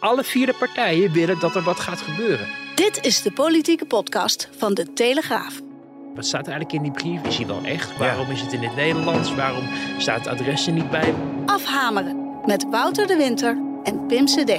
Alle vier de partijen willen dat er wat gaat gebeuren. Dit is de politieke podcast van De Telegraaf. Wat staat er eigenlijk in die brief? Is hij wel echt? Waarom is het in het Nederlands? Waarom staat het adres er niet bij? Afhameren met Wouter de Winter en Pim CD.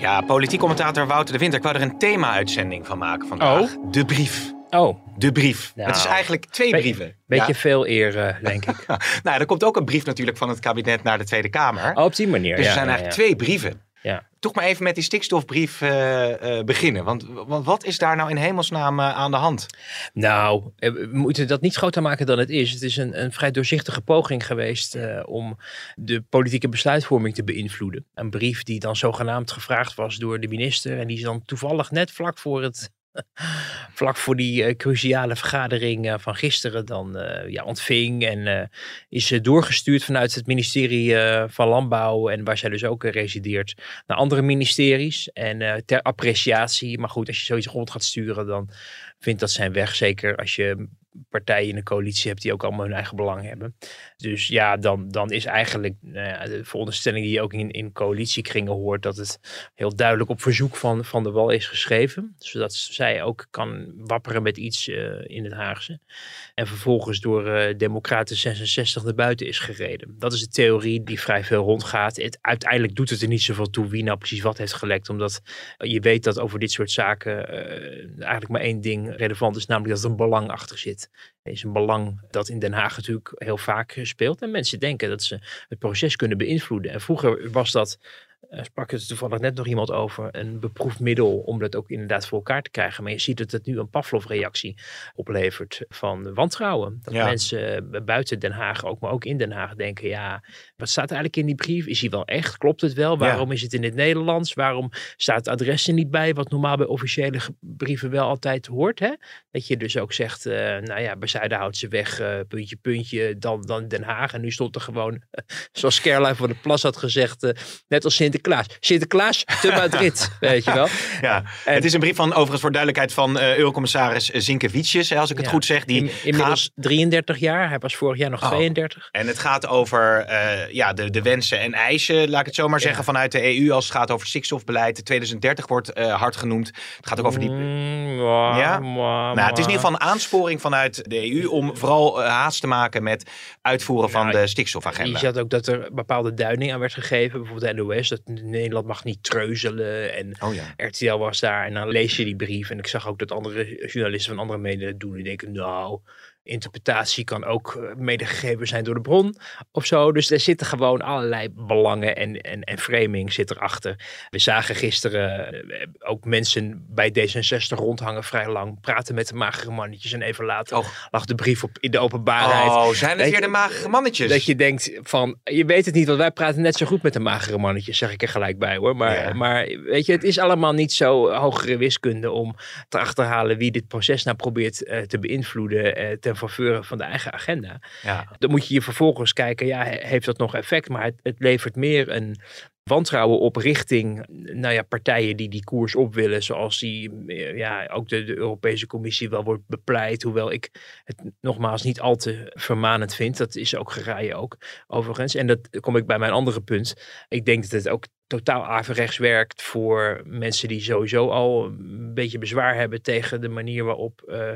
Ja, politiek commentator Wouter de Winter. Ik wou er een thema-uitzending van maken vandaag. De brief. Oh, De brief. Nou, het is eigenlijk twee be- brieven. beetje Ja. veel eer, eh, denk ik. Nou, er komt ook een brief natuurlijk van het kabinet naar de Tweede Kamer. Oh, op die manier. dus ja, er zijn ja, eigenlijk twee brieven. Ja. Toch maar even met die stikstofbrief eh, eh, beginnen. Want, want wat is daar nou in hemelsnaam aan de hand? Nou, we moeten dat niet groter maken dan het is. Het is een, een vrij doorzichtige poging geweest om de politieke besluitvorming te beïnvloeden. Een brief die dan zogenaamd gevraagd was door de minister. En die is dan toevallig net vlak voor het. Vlak voor die eh, cruciale vergadering eh, van gisteren dan eh, ja, ontving en is doorgestuurd vanuit het ministerie van Landbouw en waar zij dus ook resideert naar andere ministeries en ter appreciatie. Maar goed, als je zoiets rond gaat sturen dan vindt dat zijn weg. Zeker als je partijen in de coalitie hebt die ook allemaal hun eigen belang hebben. Dus ja, dan, dan is eigenlijk nou de veronderstelling die je ook in, in coalitiekringen hoort, dat het heel duidelijk op verzoek van Van der Wal is geschreven. Zodat zij ook kan wapperen met iets eh, in het Haagse. En vervolgens door eh Democraten 66 naar buiten is gereden. Dat is de theorie die vrij veel rondgaat. Het, uiteindelijk doet het er niet zoveel toe wie nou precies wat heeft gelekt. Omdat je weet dat over dit soort zaken eh, eigenlijk maar één ding relevant is. Namelijk dat er een belang achter zit. Is een belang dat in Den Haag natuurlijk heel vaak speelt. En mensen denken dat ze het proces kunnen beïnvloeden. En vroeger was dat, eh, sprak het toevallig net nog iemand over, een beproefd middel om dat ook inderdaad voor elkaar te krijgen. Maar je ziet dat het nu een Pavlov-reactie oplevert van wantrouwen. Dat Ja. mensen eh, buiten Den Haag, ook, maar ook in Den Haag, denken: ja, wat staat er eigenlijk in die brief? Is hij wel echt? Klopt het wel? Waarom is het in het Nederlands? Waarom staat het adres er niet bij? Wat normaal bij officiële brieven wel altijd hoort. Hè? Dat je dus ook zegt: eh, nou ja, bij Zuiderhoutse weg, eh, puntje, puntje, dan, dan Den Haag. En nu stond er gewoon, zoals Caroline van der Plas had gezegd, net als Sinterklaas. Sinterklaas te Madrid, weet je wel. Ja, En- het is een brief van, overigens voor duidelijkheid, van eh Eurocommissaris Zinkevicius, hè, als ik het goed zeg. Die In- inmiddels 33 jaar. Hij was vorig jaar nog Oh. 32. En het gaat over eh, ja, de, de wensen en eisen, laat ik het zo maar Ja. zeggen, vanuit de EU. Als het gaat over stikstofbeleid. 2030 wordt eh, hard genoemd. Het gaat ook over die... Mm, Ja? Nou, het is in ieder geval een aansporing vanuit de EU om vooral eh, haast te maken met uitvoeren van de Je stikstofagenda. zat ook dat er bepaalde duiding aan werd gegeven. Bijvoorbeeld de NOS, dat Nederland mag niet treuzelen. En Oh ja. RTL was daar. En dan lees je die brief. En ik zag ook dat andere journalisten van andere media doen. Die denken, nou, interpretatie kan ook eh, medegegeven zijn door de bron of zo. Dus er zitten gewoon allerlei belangen en, en, en framing zit erachter. We zagen gisteren eh, ook mensen bij D66 rondhangen vrij lang. Praten met de magere mannetjes. En even later Oh. lag de brief op, in de openbaarheid. Oh, zijn het weer de magere mannetjes? Dat je denkt van, je weet het niet, want wij praten net zo goed met de magere mannetjes, zeg ik er gelijk bij hoor. Maar, Ja. maar weet je, het is allemaal niet zo hogere wiskunde om te achterhalen wie dit proces nou probeert eh, te beïnvloeden eh, ten faveur van de eigen agenda. Ja. Dan moet je je vervolgens kijken, ja, he- heeft dat nog effect? Maar het, het levert meer een wantrouwen op richting nou ja, partijen die die koers op willen. Zoals die, eh, ja, ook de, de Europese Commissie wel wordt bepleit. Hoewel ik het nogmaals niet al te vermanend vind. Dat is ook geraaien ook, overigens. En dat kom ik bij mijn andere punt. Ik denk dat het ook totaal averechts werkt voor mensen die sowieso al een beetje bezwaar hebben tegen de manier waarop eh,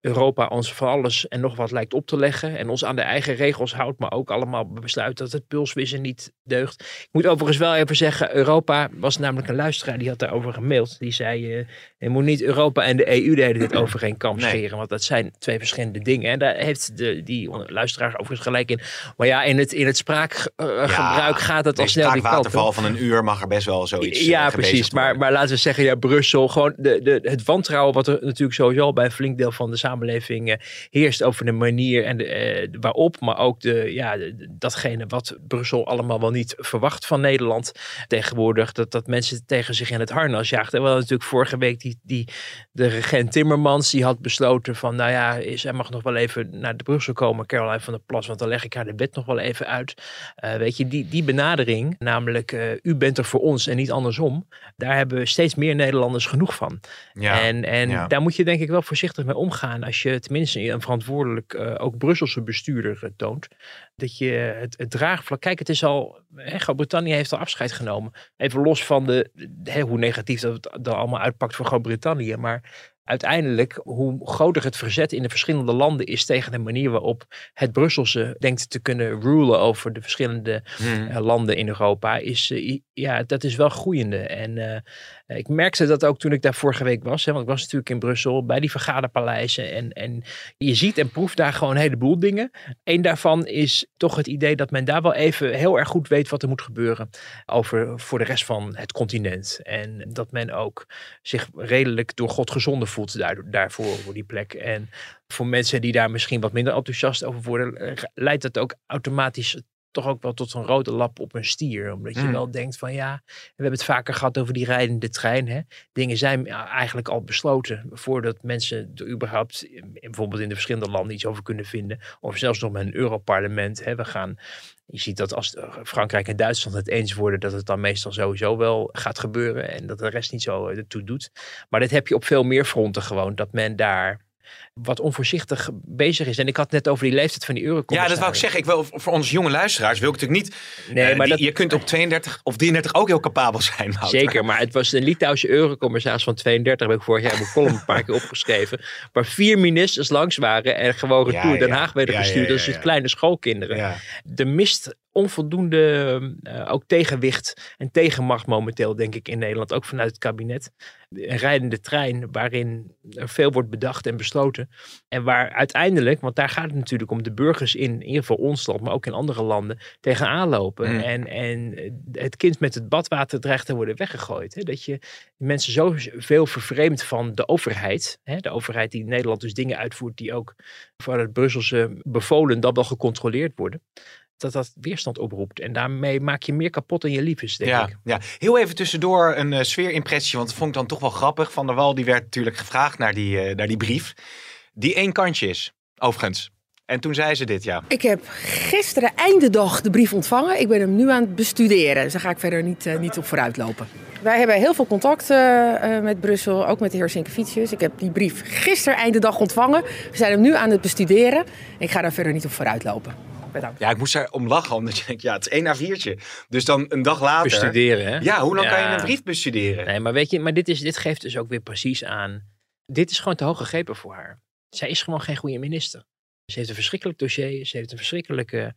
Europa ons van alles en nog wat lijkt op te leggen. En ons aan de eigen regels houdt, maar ook allemaal besluit dat het pulswissen niet deugt. Ik moet overigens wel even zeggen, Europa was namelijk een luisteraar die had daarover gemaild. Die zei, eh, je moet niet Europa en de EU de hele tijd over één kam Nee. scheren, want dat zijn twee verschillende dingen. En daar heeft de, die luisteraar overigens gelijk in. Maar ja, in het, in het spraakgebruik gaat het al snel die spraakwaterval van een uur mag er best wel zoiets Ja, precies. Maar, maar laten we zeggen, ja, Brussel, gewoon de, de, het wantrouwen wat er natuurlijk sowieso bij een flink deel van de samenleving uh, heerst over de manier en de, uh, waarop, maar ook de, ja, de, datgene wat Brussel allemaal wel niet verwacht van Nederland tegenwoordig, dat, dat mensen tegen zich in het harnas jaagt. En we hadden natuurlijk vorige week die, die, de regent Timmermans, die had besloten van, nou ja, zij mag nog wel even naar de Brussel komen, Caroline van der Plas, want dan leg ik haar de bed nog wel even uit. Uh, weet je, die, die benadering, namelijk uh, u bent er voor ons en niet andersom, daar hebben steeds meer Nederlanders genoeg van. Ja, en en ja. daar moet je denk ik wel voorzichtig mee omgaan als je tenminste een verantwoordelijk, uh, ook Brusselse bestuurder toont. Dat je het, het draagvlak, kijk het is al, Groot-Brittannië heeft al afscheid genomen. Even los van de, hè, hoe negatief dat het dan allemaal uitpakt voor Groot-Brittannië, maar uiteindelijk, hoe groter het verzet in de verschillende landen is tegen de manier waarop het Brusselse denkt te kunnen rulen over de verschillende hmm. uh, landen in Europa, is, uh, ja, dat is wel groeiende. En uh, ik merkte dat ook toen ik daar vorige week was, hè, want ik was natuurlijk in Brussel bij die vergaderpaleizen en, en je ziet en proeft daar gewoon een heleboel dingen. Eén daarvan is toch het idee dat men daar wel even heel erg goed weet wat er moet gebeuren over voor de rest van het continent. En dat men ook zich redelijk door God gezonden voelt daar, daarvoor, voor die plek. En voor mensen die daar misschien wat minder enthousiast over worden, leidt dat ook automatisch toch ook wel tot een rode lap op een stier. Omdat je mm. wel denkt van ja, we hebben het vaker gehad over die rijdende trein. Hè? Dingen zijn eigenlijk al besloten voordat mensen er überhaupt bijvoorbeeld in de verschillende landen iets over kunnen vinden. Of zelfs nog met een Europarlement. Hè? We gaan je ziet dat als Frankrijk en Duitsland het eens worden, dat het dan meestal sowieso wel gaat gebeuren en dat de rest niet zo ertoe doet. Maar dat heb je op veel meer fronten gewoon, dat men daar wat onvoorzichtig bezig is. En ik had net over die leeftijd van die eurocommissaris. Ja, dat wou ik zeggen. Ik wil, voor onze jonge luisteraars wil ik natuurlijk niet... Nee, uh, maar die, dat, je kunt op 32 of 33 ook heel capabel zijn. Wouter. Zeker, maar het was een Litouwse eurocommissaris van 32. Heb ik vorig jaar in mijn column een paar keer opgeschreven. Waar vier ministers langs waren en gewoon retour ja, Den Haag werden ja, gestuurd. Als kleine schoolkinderen. De mist onvoldoende uh, ook tegenwicht en tegenmacht momenteel, denk ik, in Nederland. Ook vanuit het kabinet. Een rijdende trein waarin er veel wordt bedacht en besloten. En waar uiteindelijk, want daar gaat het natuurlijk om de burgers in, in ieder geval ons land, maar ook in andere landen, tegenaan lopen. Mm. En, en het kind met het badwater dreigt te worden weggegooid. Hè? Dat je mensen zo veel vervreemd van de overheid. Hè? De overheid die in Nederland dus dingen uitvoert die ook het Brusselse bevolen dan wel gecontroleerd worden dat dat weerstand oproept. En daarmee maak je meer kapot dan je lief is, denk ja, ik. Ja, heel even tussendoor een uh, sfeerimpressie, want dat vond ik dan toch wel grappig. Van der Wal die werd natuurlijk gevraagd naar die, uh, naar die brief. Die één kantje is, overigens. En toen zei ze dit, ja. Ik heb gisteren einde dag de brief ontvangen. Ik ben hem nu aan het bestuderen. Dus daar ga ik verder niet, uh, niet op vooruit lopen. Wij hebben heel veel contact uh, met Brussel, ook met de heer Sinkevicius. Ik heb die brief gisteren einde dag ontvangen. We zijn hem nu aan het bestuderen. Ik ga daar verder niet op vooruit lopen. Bedankt. Ja, ik moest er om lachen, omdat je denkt, ja, het is één A4'tje. Dus dan een dag later... Bestuderen, hè? Ja, hoe lang ja. kan je een brief bestuderen? Nee, maar weet je, maar dit, is, dit geeft dus ook weer precies aan... Dit is gewoon te hoog gegrepen voor haar. Zij is gewoon geen goede minister. Ze heeft een verschrikkelijk dossier. Ze heeft een verschrikkelijke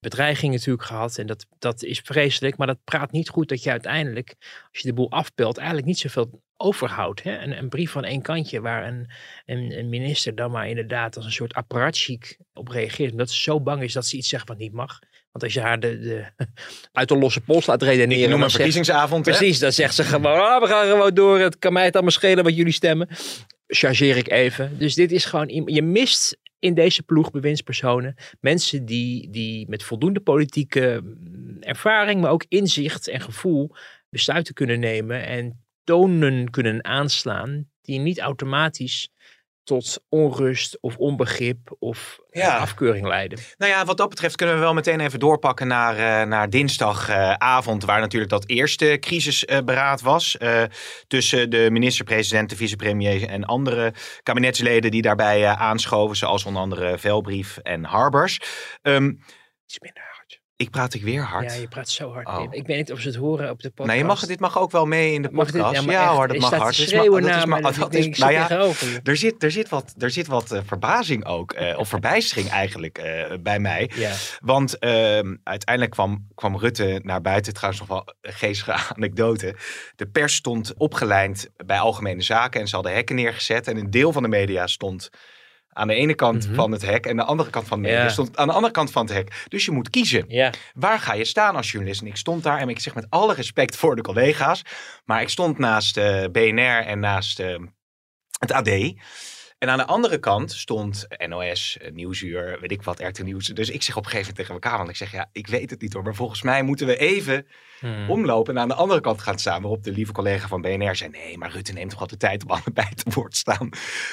bedreiging natuurlijk gehad. En dat, dat is vreselijk. Maar dat praat niet goed dat je uiteindelijk, als je de boel afpelt, eigenlijk niet zoveel overhoudt. Hè? Een, een brief van één kantje waar een, een, een, minister dan maar inderdaad als een soort apparaatchic op reageert. Omdat ze zo bang is dat ze iets zegt wat niet mag. Want als je haar de, de, uit de losse pols laat redeneren. Ik noem een verkiezingsavond. Zegt, precies, dan zegt ze gewoon, oh, we gaan gewoon door. Het kan mij het allemaal schelen wat jullie stemmen. Chargeer ik even. Dus dit is gewoon, je mist in deze ploeg bewindspersonen mensen die, die met voldoende politieke ervaring, maar ook inzicht en gevoel besluiten kunnen nemen en tonen kunnen aanslaan die niet automatisch tot onrust of onbegrip of ja. afkeuring leiden. Nou ja, wat dat betreft kunnen we wel meteen even doorpakken naar, uh, naar dinsdagavond, uh, waar natuurlijk dat eerste crisisberaad uh, was. tussen de minister-president, de vicepremier en andere kabinetsleden die daarbij aanschoven, zoals onder andere Velbrief en Harbers. Um, Iets minder ik praat ik weer hard. Ja, je praat zo hard. Oh. Ik weet niet of ze het horen op de podcast. Nee, je mag, dit mag ook wel mee in de podcast. Dit, ja, ja hoor, dat mag hard. Dat is maar, dat is, is, nou ja, er zit, er zit wat, er zit wat uh, verbazing ook, uh, of verbijstering eigenlijk uh, bij mij. Ja. Want ehm, uiteindelijk kwam, kwam Rutte naar buiten. Trouwens nog wel een geestige anekdote. De pers stond opgelijnd bij Algemene Zaken en ze hadden hekken neergezet. En een deel van de media stond aan de ene kant Mhm. van het hek en de andere kant van de Ja. stond aan de andere kant van het hek. Dus je moet kiezen. Ja, Waar ga je staan als journalist? En ik stond daar en ik zeg met alle respect voor de collega's, maar ik stond naast eh, BNR en naast eh, het AD. En aan de andere kant stond NOS, eh, Nieuwsuur, weet ik wat, RT Nieuws. Dus ik zeg op een gegeven moment tegen elkaar, want ik zeg ja, ik weet het niet hoor, maar volgens mij moeten we even Hmm. omlopen en aan de andere kant gaan staan. Waarop de lieve collega van BNR zei, nee, maar Rutte neemt toch altijd de tijd om allebei te woord staan.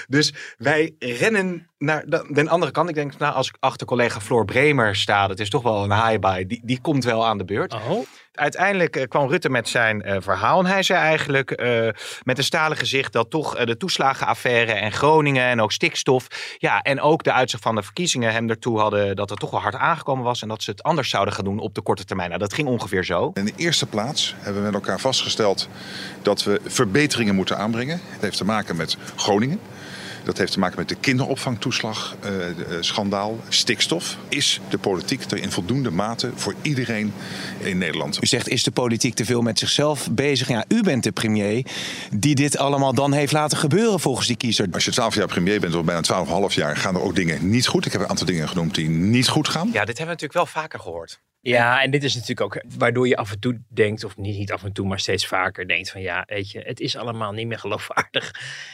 Dus wij rennen naar de, de andere kant. Ik denk, nou, als ik achter collega Floor Bremer sta, dat is toch wel een high-by, die, die komt wel aan de beurt. Oh, Uiteindelijk eh, kwam Rutte met zijn eh, verhaal. En hij zei eigenlijk eh, met een stalen gezicht dat toch de toeslagenaffaire en Groningen en ook stikstof. Ja, en ook de uitzicht van de verkiezingen hem ertoe hadden dat het toch wel hard aangekomen was. En dat ze het anders zouden gaan doen op de korte termijn. Nou, dat ging ongeveer zo. In de eerste plaats hebben we met elkaar vastgesteld dat we verbeteringen moeten aanbrengen. Het heeft te maken met Groningen. Dat heeft te maken met de kinderopvangtoeslag, eh, eh, schandaal. Stikstof. Is de politiek er in voldoende mate voor iedereen in Nederland? U zegt, is de politiek te veel met zichzelf bezig? Ja, u bent de premier die dit allemaal dan heeft laten gebeuren volgens die kiezer. Als je 12 jaar premier bent, of bijna 12,5 jaar, gaan er ook dingen niet goed. Ik heb een aantal dingen genoemd die niet goed gaan. Ja, dit hebben we natuurlijk wel vaker gehoord. Ja, en dit is natuurlijk ook waardoor je af en toe denkt, of niet, niet af en toe, maar steeds vaker denkt van ja, weet je, het is allemaal niet meer geloofwaardig.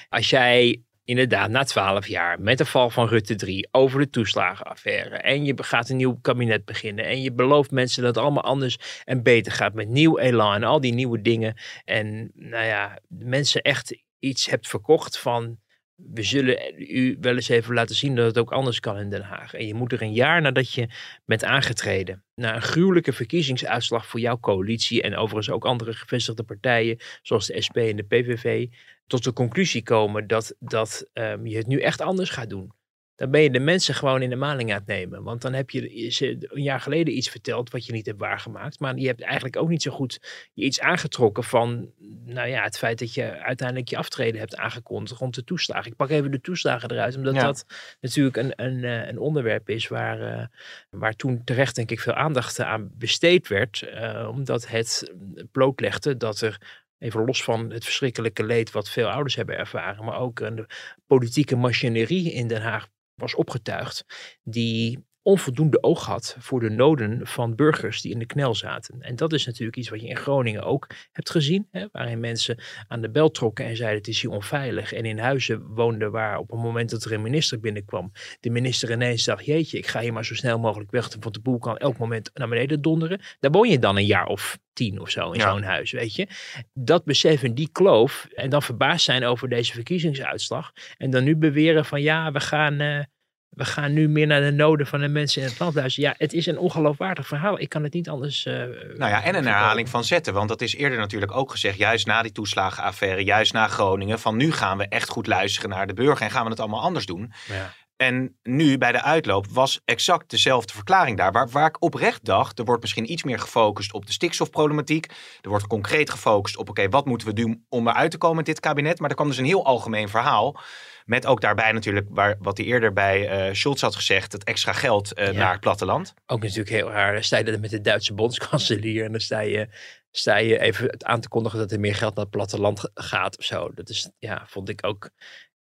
Als jij inderdaad na twaalf jaar met de val van Rutte 3 over de toeslagenaffaire. En je gaat een nieuw kabinet beginnen. En je belooft mensen dat het allemaal anders en beter gaat met nieuw elan en al die nieuwe dingen. En nou ja, mensen echt iets hebt verkocht van we zullen u wel eens even laten zien dat het ook anders kan in Den Haag. En je moet er een jaar nadat je bent aangetreden, na een gruwelijke verkiezingsuitslag voor jouw coalitie en overigens ook andere gevestigde partijen, zoals de SP en de PVV, tot de conclusie komen dat, dat ehm, je het nu echt anders gaat doen. Dan ben je de mensen gewoon in de maling aan het nemen. Want dan heb je ze een jaar geleden iets verteld wat je niet hebt waargemaakt. Maar je hebt eigenlijk ook niet zo goed je iets aangetrokken van nou ja, het feit dat je uiteindelijk je aftreden hebt aangekondigd rond de toeslagen. Ik pak even de toeslagen eruit, omdat Ja. dat natuurlijk een, een, eh, een onderwerp is waar, eh, waar toen terecht denk ik veel aandacht aan besteed werd. eh, omdat het blootlegde dat er Even los van het verschrikkelijke leed wat veel ouders hebben ervaren, maar ook een politieke machinerie in Den Haag was opgetuigd, die onvoldoende oog had voor de noden van burgers die in de knel zaten. En dat is natuurlijk iets wat je in Groningen ook hebt gezien, hè, waarin mensen aan de bel trokken en zeiden het is hier onveilig. En in huizen woonden waar op het moment dat er een minister binnenkwam, de minister ineens dacht, jeetje, ik ga hier maar zo snel mogelijk weg, want de boel kan elk moment naar beneden donderen. Daar woon je dan een jaar of tien of zo in Ja. zo'n huis, weet je. Dat beseffen, die kloof, en dan verbaasd zijn over deze verkiezingsuitslag. En dan nu beweren van ja, we gaan, eh, we gaan nu meer naar de noden van de mensen in het land luisteren. Ja, het is een ongeloofwaardig verhaal. Ik kan het niet anders... eh, Nou ja, en een herhaling van zetten. Want dat is eerder natuurlijk ook gezegd, juist na die toeslagenaffaire, juist na Groningen. Van nu gaan we echt goed luisteren naar de burger en gaan we het allemaal anders doen. Ja. En nu bij de uitloop was exact dezelfde verklaring daar. Waar, waar ik oprecht dacht, er wordt misschien iets meer gefocust op de stikstofproblematiek. Er wordt concreet gefocust op, oké, wat moeten we doen om eruit te komen met dit kabinet? Maar er kwam dus een heel algemeen verhaal. Met ook daarbij natuurlijk, waar, wat hij eerder bij eh Schulz had gezegd, het extra geld eh, Ja. naar het platteland. Ook natuurlijk heel raar. Dan sta je met de Duitse bondskanselier en dan sta je, sta je even het aan te kondigen dat er meer geld naar het platteland gaat of zo. Dat is, ja, vond ik ook.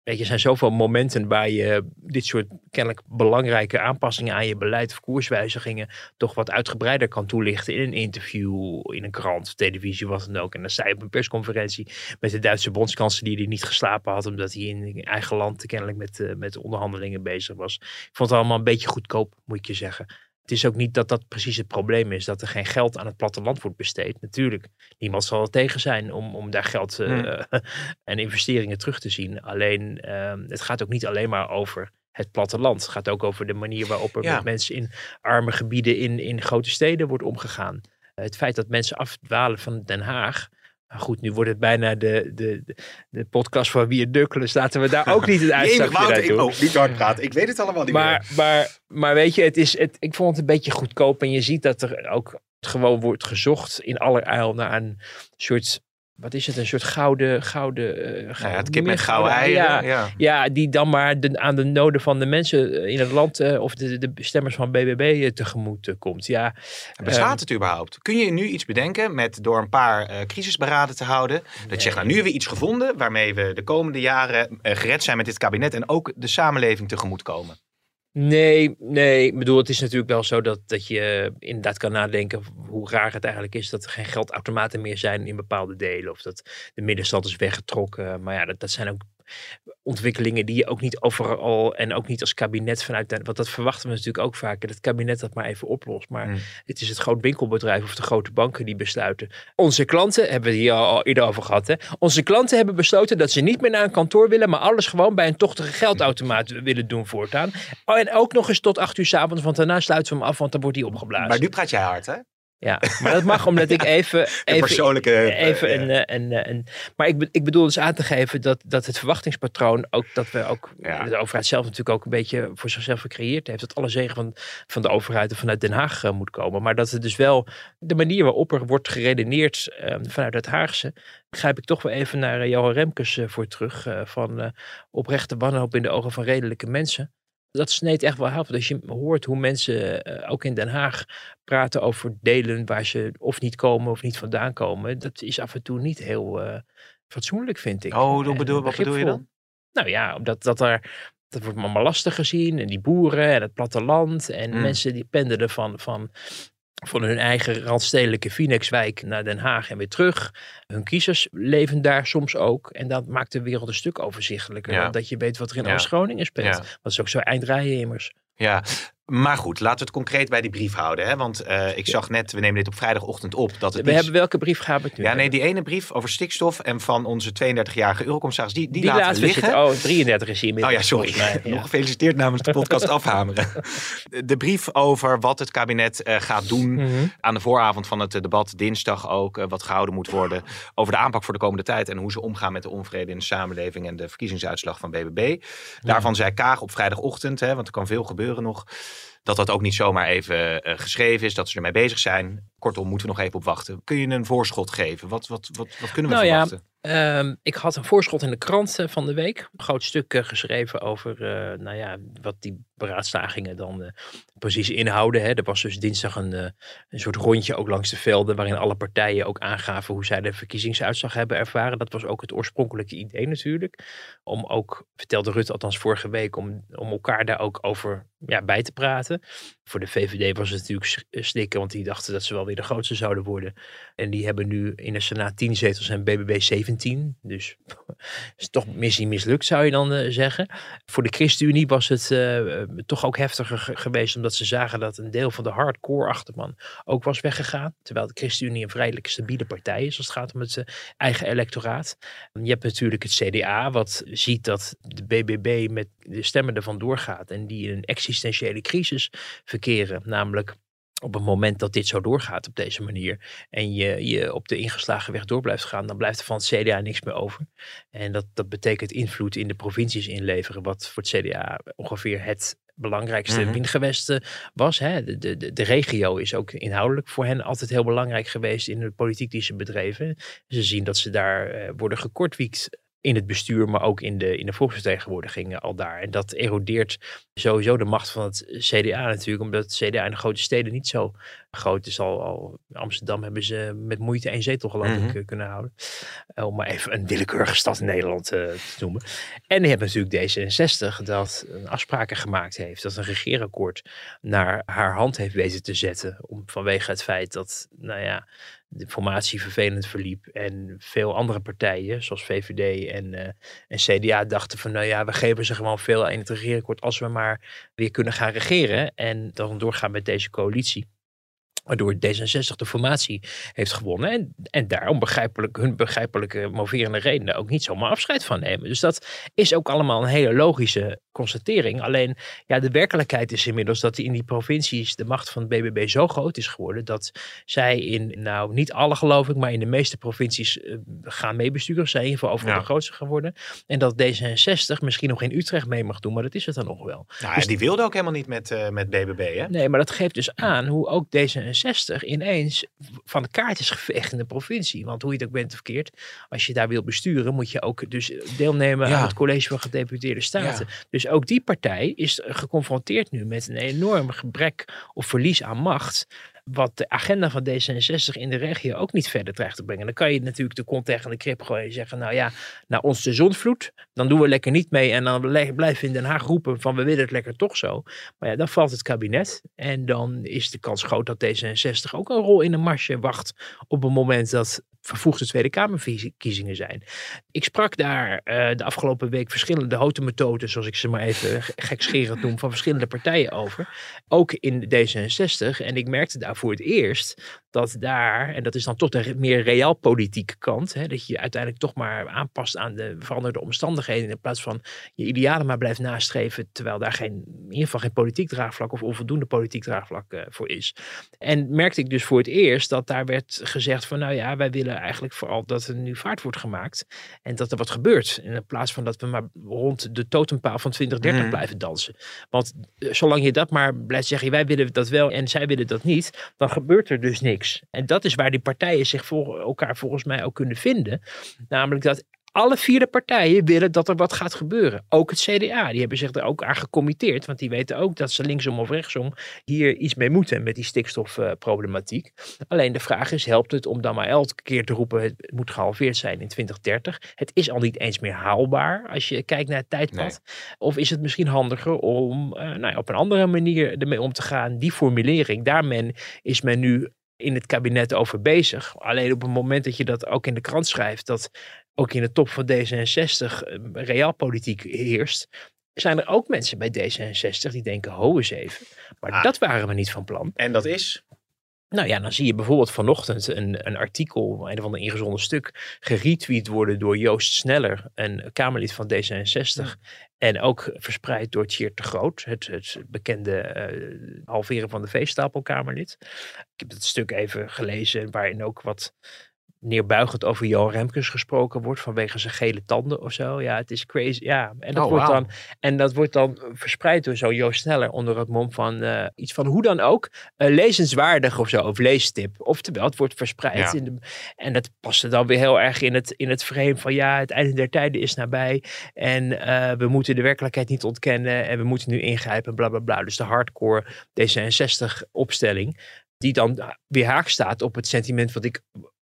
Weet je, er zijn zoveel momenten waar je dit soort kennelijk belangrijke aanpassingen aan je beleid of koerswijzigingen toch wat uitgebreider kan toelichten in een interview, in een krant, televisie, wat dan ook. En dan sta je op een persconferentie met de Duitse bondskanselier die niet geslapen had omdat hij in eigen land kennelijk met, eh, met onderhandelingen bezig was. Ik vond het allemaal een beetje goedkoop, moet ik je zeggen. Het is ook niet dat dat precies het probleem is, dat er geen geld aan het platteland wordt besteed. Natuurlijk, niemand zal er tegen zijn om, om daar geld eh, Hmm. en investeringen terug te zien. Alleen, ehm, het gaat ook niet alleen maar over het platteland. Het gaat ook over de manier waarop er Ja. met mensen in arme gebieden in, in grote steden wordt omgegaan. Het feit dat mensen afdwalen van Den Haag. Nou goed, nu wordt het bijna de, de, de, podcast van Wie Dukkelen. Laten we daar ook niet het uitstapje uit doen. oh, niet hard praten. Ik weet het allemaal niet Maar, maar, maar weet je, het is, het, ik vond het een beetje goedkoop. En je ziet dat er ook gewoon wordt gezocht in allerijl naar een soort wat is het, een soort gouden, gouden, uh, Nou ja, gouden- het kip met gouden gouden- eieren. Ja, Ja. ja, die dan maar de, aan de noden van de mensen in het land eh, of de, de stemmers van BBB eh, tegemoet eh, komt. Ja, Bestaat het überhaupt? Kun je nu iets bedenken met door een paar eh, crisisberaden te houden? Dat je zegt, nou nu hebben we iets gevonden waarmee we de komende jaren eh, gered zijn met dit kabinet en ook de samenleving tegemoet komen. Nee, nee. Ik bedoel, het is natuurlijk wel zo dat, dat je inderdaad kan nadenken hoe raar het eigenlijk is dat er geen geldautomaten meer zijn in bepaalde delen. Of dat de middenstand is weggetrokken. Maar ja, dat, dat zijn ook ontwikkelingen die je ook niet overal en ook niet als kabinet vanuit. Want dat verwachten we natuurlijk ook vaak. Dat het kabinet dat maar even oplost. Maar Hmm. het is het groot winkelbedrijf of de grote banken die besluiten. Onze klanten, hebben we hier al, eerder over gehad. Hè? Onze klanten hebben besloten dat ze niet meer naar een kantoor willen. Maar alles gewoon bij een tochtige geldautomaat willen doen voortaan. En ook nog eens tot acht uur s avonds. Want daarna sluiten we hem af, want dan wordt hij opgeblazen. Maar nu praat jij hard, hè? Ja, maar dat mag omdat ik even... Even persoonlijke... eh, Even ja. een, eh, een, eh, een, maar ik, ik bedoel dus aan te geven dat, dat het verwachtingspatroon ook dat we ook Ja. de overheid zelf natuurlijk ook een beetje voor zichzelf gecreëerd heeft. Dat alle zegen van, van de overheid en vanuit Den Haag moet komen. Maar dat het dus wel de manier waarop er wordt geredeneerd vanuit het Haagse. Grijp ik toch wel even naar Johan Remkes voor terug. van oprechte wanhoop in de ogen van redelijke mensen. Dat sneed echt wel af. Als je hoort hoe mensen eh, ook in Den Haag praten over delen waar ze of niet komen of niet vandaan komen. Dat is af en toe niet heel eh, fatsoenlijk, vind ik. Oh, En bedoel- wat bedoel je dan? Nou ja, omdat dat er. Dat wordt allemaal lastig gezien. En die boeren en het platteland. En Mm. mensen die pendelen van, van, van hun eigen randstedelijke Phoenixwijk naar Den Haag en weer terug. Hun kiezers leven daar soms ook. En dat maakt de wereld een stuk overzichtelijker. Ja. Dat je weet wat er in Ja. Oost-Groningen speelt. Ja. Dat is ook zo eindrijden immers. Ja, maar goed, laten we het concreet bij die brief houden. Hè? Want eh, ik zag net, we nemen dit op vrijdagochtend op, dat het We hebben welke brief gaan we het nu Ja, nee, die ene brief over stikstof en van onze 32-jarige eurocommissaris, die, die, Die laten, liggen. zitten. Oh, 33 is hier Oh ja, sorry. mij, ja. Nog gefeliciteerd namens de podcast Afhameren. De brief over wat het kabinet eh, gaat doen Mhm. aan de vooravond van het eh, debat, dinsdag ook, wat gehouden moet worden over de aanpak voor de komende tijd en hoe ze omgaan met de onvrede in de samenleving en de verkiezingsuitslag van BBB. Daarvan zei Kaag op vrijdagochtend, hè, want er kan veel gebeuren nog, dat dat ook niet zomaar even eh, geschreven is, dat ze ermee bezig zijn. Kortom, moeten we nog even op wachten. Kun je een voorschot geven? Wat, wat, wat, wat kunnen we Nou ja, Ehm, ik had een voorschot in de krant van de week. Een groot stuk eh, geschreven over eh, nou ja, wat die beraadslagingen dan eh, precies inhouden. Hè. Er was dus dinsdag een, een soort rondje ook langs de velden. waarin alle partijen ook aangaven hoe zij de verkiezingsuitslag hebben ervaren. Dat was ook het oorspronkelijke idee natuurlijk. Om ook, vertelde Rutte althans vorige week, om, om elkaar daar ook over ja, bij te praten. Voor de VVD was het natuurlijk slikken, want die dachten dat ze wel weer de grootste zouden worden. En die hebben nu in de Senaat 10 zetels en BBB 17. Dus is toch missie mislukt, zou je dan eh, zeggen. Voor de ChristenUnie was het eh, eh, toch ook heftiger ge- geweest, omdat ze zagen dat een deel van de hardcore achterban ook was weggegaan. Terwijl de ChristenUnie een vrijelijk stabiele partij is als het gaat om het eigen electoraat. Je hebt natuurlijk het CDA, wat ziet dat de BBB met de stemmen ervan doorgaat en die in een existentiële crisis verkeren. Namelijk op het moment dat dit zo doorgaat op deze manier en je, je op de ingeslagen weg door blijft gaan, dan blijft er van het CDA niks meer over. En dat, dat betekent invloed in de provincies inleveren, wat voor het CDA ongeveer het belangrijkste windgewest eh, was. Hè. De, de, de, de regio is ook inhoudelijk voor hen altijd heel belangrijk geweest in de politiek die ze bedreven. Ze zien dat ze daar eh, worden gekortwiekt in het bestuur, maar ook in de, in de volksvertegenwoordiging al daar. En dat erodeert sowieso de macht van het CDA natuurlijk, omdat het CDA in de grote steden niet zo groot is. Al, Amsterdam hebben ze met moeite één zetel geloof ik Mhm. eh, kunnen houden. Eh, Om maar even een willekeurige stad in Nederland eh, te noemen. En je hebt natuurlijk D66 dat een afspraken gemaakt heeft, dat een regeerakkoord naar haar hand heeft weten te zetten. Om, vanwege het feit dat, nou ja, de formatie vervelend verliep. En veel andere partijen, zoals VVD en, en CDA, dachten van nou ja, we geven ze gewoon veel in het regeerakkoord als we maar weer kunnen gaan regeren. En dan doorgaan met deze coalitie. Waardoor D66 de formatie heeft gewonnen. En, en daarom begrijpelijk, hun begrijpelijke moverende redenen ook niet zomaar afscheid van nemen. Dus dat is ook allemaal een hele logische constatering. Alleen ja, de werkelijkheid is inmiddels dat in die provincies de macht van het BBB zo groot is geworden. Dat zij in, nou niet alle geloof ik, maar in de meeste provincies eh, gaan meebesturen. Zij in ieder geval overal Ja. de grootste geworden. En dat D66 misschien nog in Utrecht mee mag doen, maar dat is het dan nog wel. Nou, Dus- die wilde ook helemaal niet met, eh, met BBB, hè? Nee, maar dat geeft dus aan hoe ook D66 D66 ineens van de kaart is geveegd in de provincie. Want hoe je het ook bent of verkeerd, als je daar wil besturen, moet je ook dus deelnemen Ja. aan het college van gedeputeerde staten. Dus ook die partij is geconfronteerd nu met een enorm gebrek of verlies aan macht. Wat de agenda van D66 in de regio ook niet verder dreigt te brengen. Dan kan je natuurlijk de kont tegen de krip gooien en zeggen: Nou ja, naar ons de zonvloed. Dan doen we lekker niet mee. En dan blijven we in Den Haag roepen: van we willen het lekker toch zo. Maar ja, dan valt het kabinet. En dan is de kans groot dat D66 ook een rol in de marge wacht. op het moment dat vervoegde Tweede Kamerverkiezingen zijn. Ik sprak daar eh, de afgelopen week verschillende houten zoals ik ze maar even ge- gekscherend noem, van verschillende partijen over. Ook in D66. En ik merkte daar voor het eerst dat daar, en dat is dan toch de meer realpolitieke kant, hè, dat je uiteindelijk toch maar aanpast aan de veranderde omstandigheden in plaats van je idealen maar blijft nastreven, terwijl daar geen, in ieder geval geen politiek draagvlak of onvoldoende politiek draagvlak eh, voor is. En merkte ik dus voor het eerst dat daar werd gezegd van nou ja, wij willen eigenlijk vooral dat er nu vaart wordt gemaakt en dat er wat gebeurt. In plaats van dat we maar rond de totempaal van 2030 Mhm. blijven dansen. Want eh, zolang je dat maar blijft zeggen, wij willen dat wel en zij willen dat niet, dan gebeurt er dus niks. En dat is waar die partijen zich voor elkaar volgens mij ook kunnen vinden. Namelijk dat alle vier de partijen willen dat er wat gaat gebeuren. Ook het CDA, die hebben zich er ook aan gecommitteerd. Want die weten ook dat ze linksom of rechtsom hier iets mee moeten met die stikstofproblematiek. Alleen de vraag is, helpt het om dan maar elke keer te roepen het moet gehalveerd zijn in 2030? Het is al niet eens meer haalbaar als je kijkt naar het tijdpad. Of is het misschien handiger om eh, nou ja, op een andere manier ermee om te gaan? Die formulering, daar men, is men nu in het kabinet over bezig. Alleen op het moment dat je dat ook in de krant schrijft, dat ook in de top van D66 eh, realpolitiek heerst, zijn er ook mensen bij D66 die denken, ho eens even. Maar Ah. dat waren we niet van plan. En dat is? Nou ja, dan zie je bijvoorbeeld vanochtend een, een artikel, een of ander ingezonden stuk, geretweet worden door Joost Sneller, een Kamerlid van D66. En ook verspreid door Tjeerd de Groot, het, het bekende eh, halveren van de veestapelkamerlid. Ik heb het stuk even gelezen, waarin ook wat neerbuigend over Johan Remkes gesproken wordt vanwege zijn gele tanden of zo. Ja, het is crazy. Ja, en dat, Oh, wordt, dan, en dat wordt dan verspreid door zo'n Joost Sneller onder het mom van eh, iets van hoe dan ook, eh, lezenswaardig of zo, of leestip. Oftewel, het wordt verspreid. Ja. In de, en dat paste dan weer heel erg in het, in het frame van ja, het einde der tijden is nabij. En eh, we moeten de werkelijkheid niet ontkennen en we moeten nu ingrijpen, bla bla bla. Dus de hardcore D66 opstelling, die dan weer haak staat op het sentiment wat ik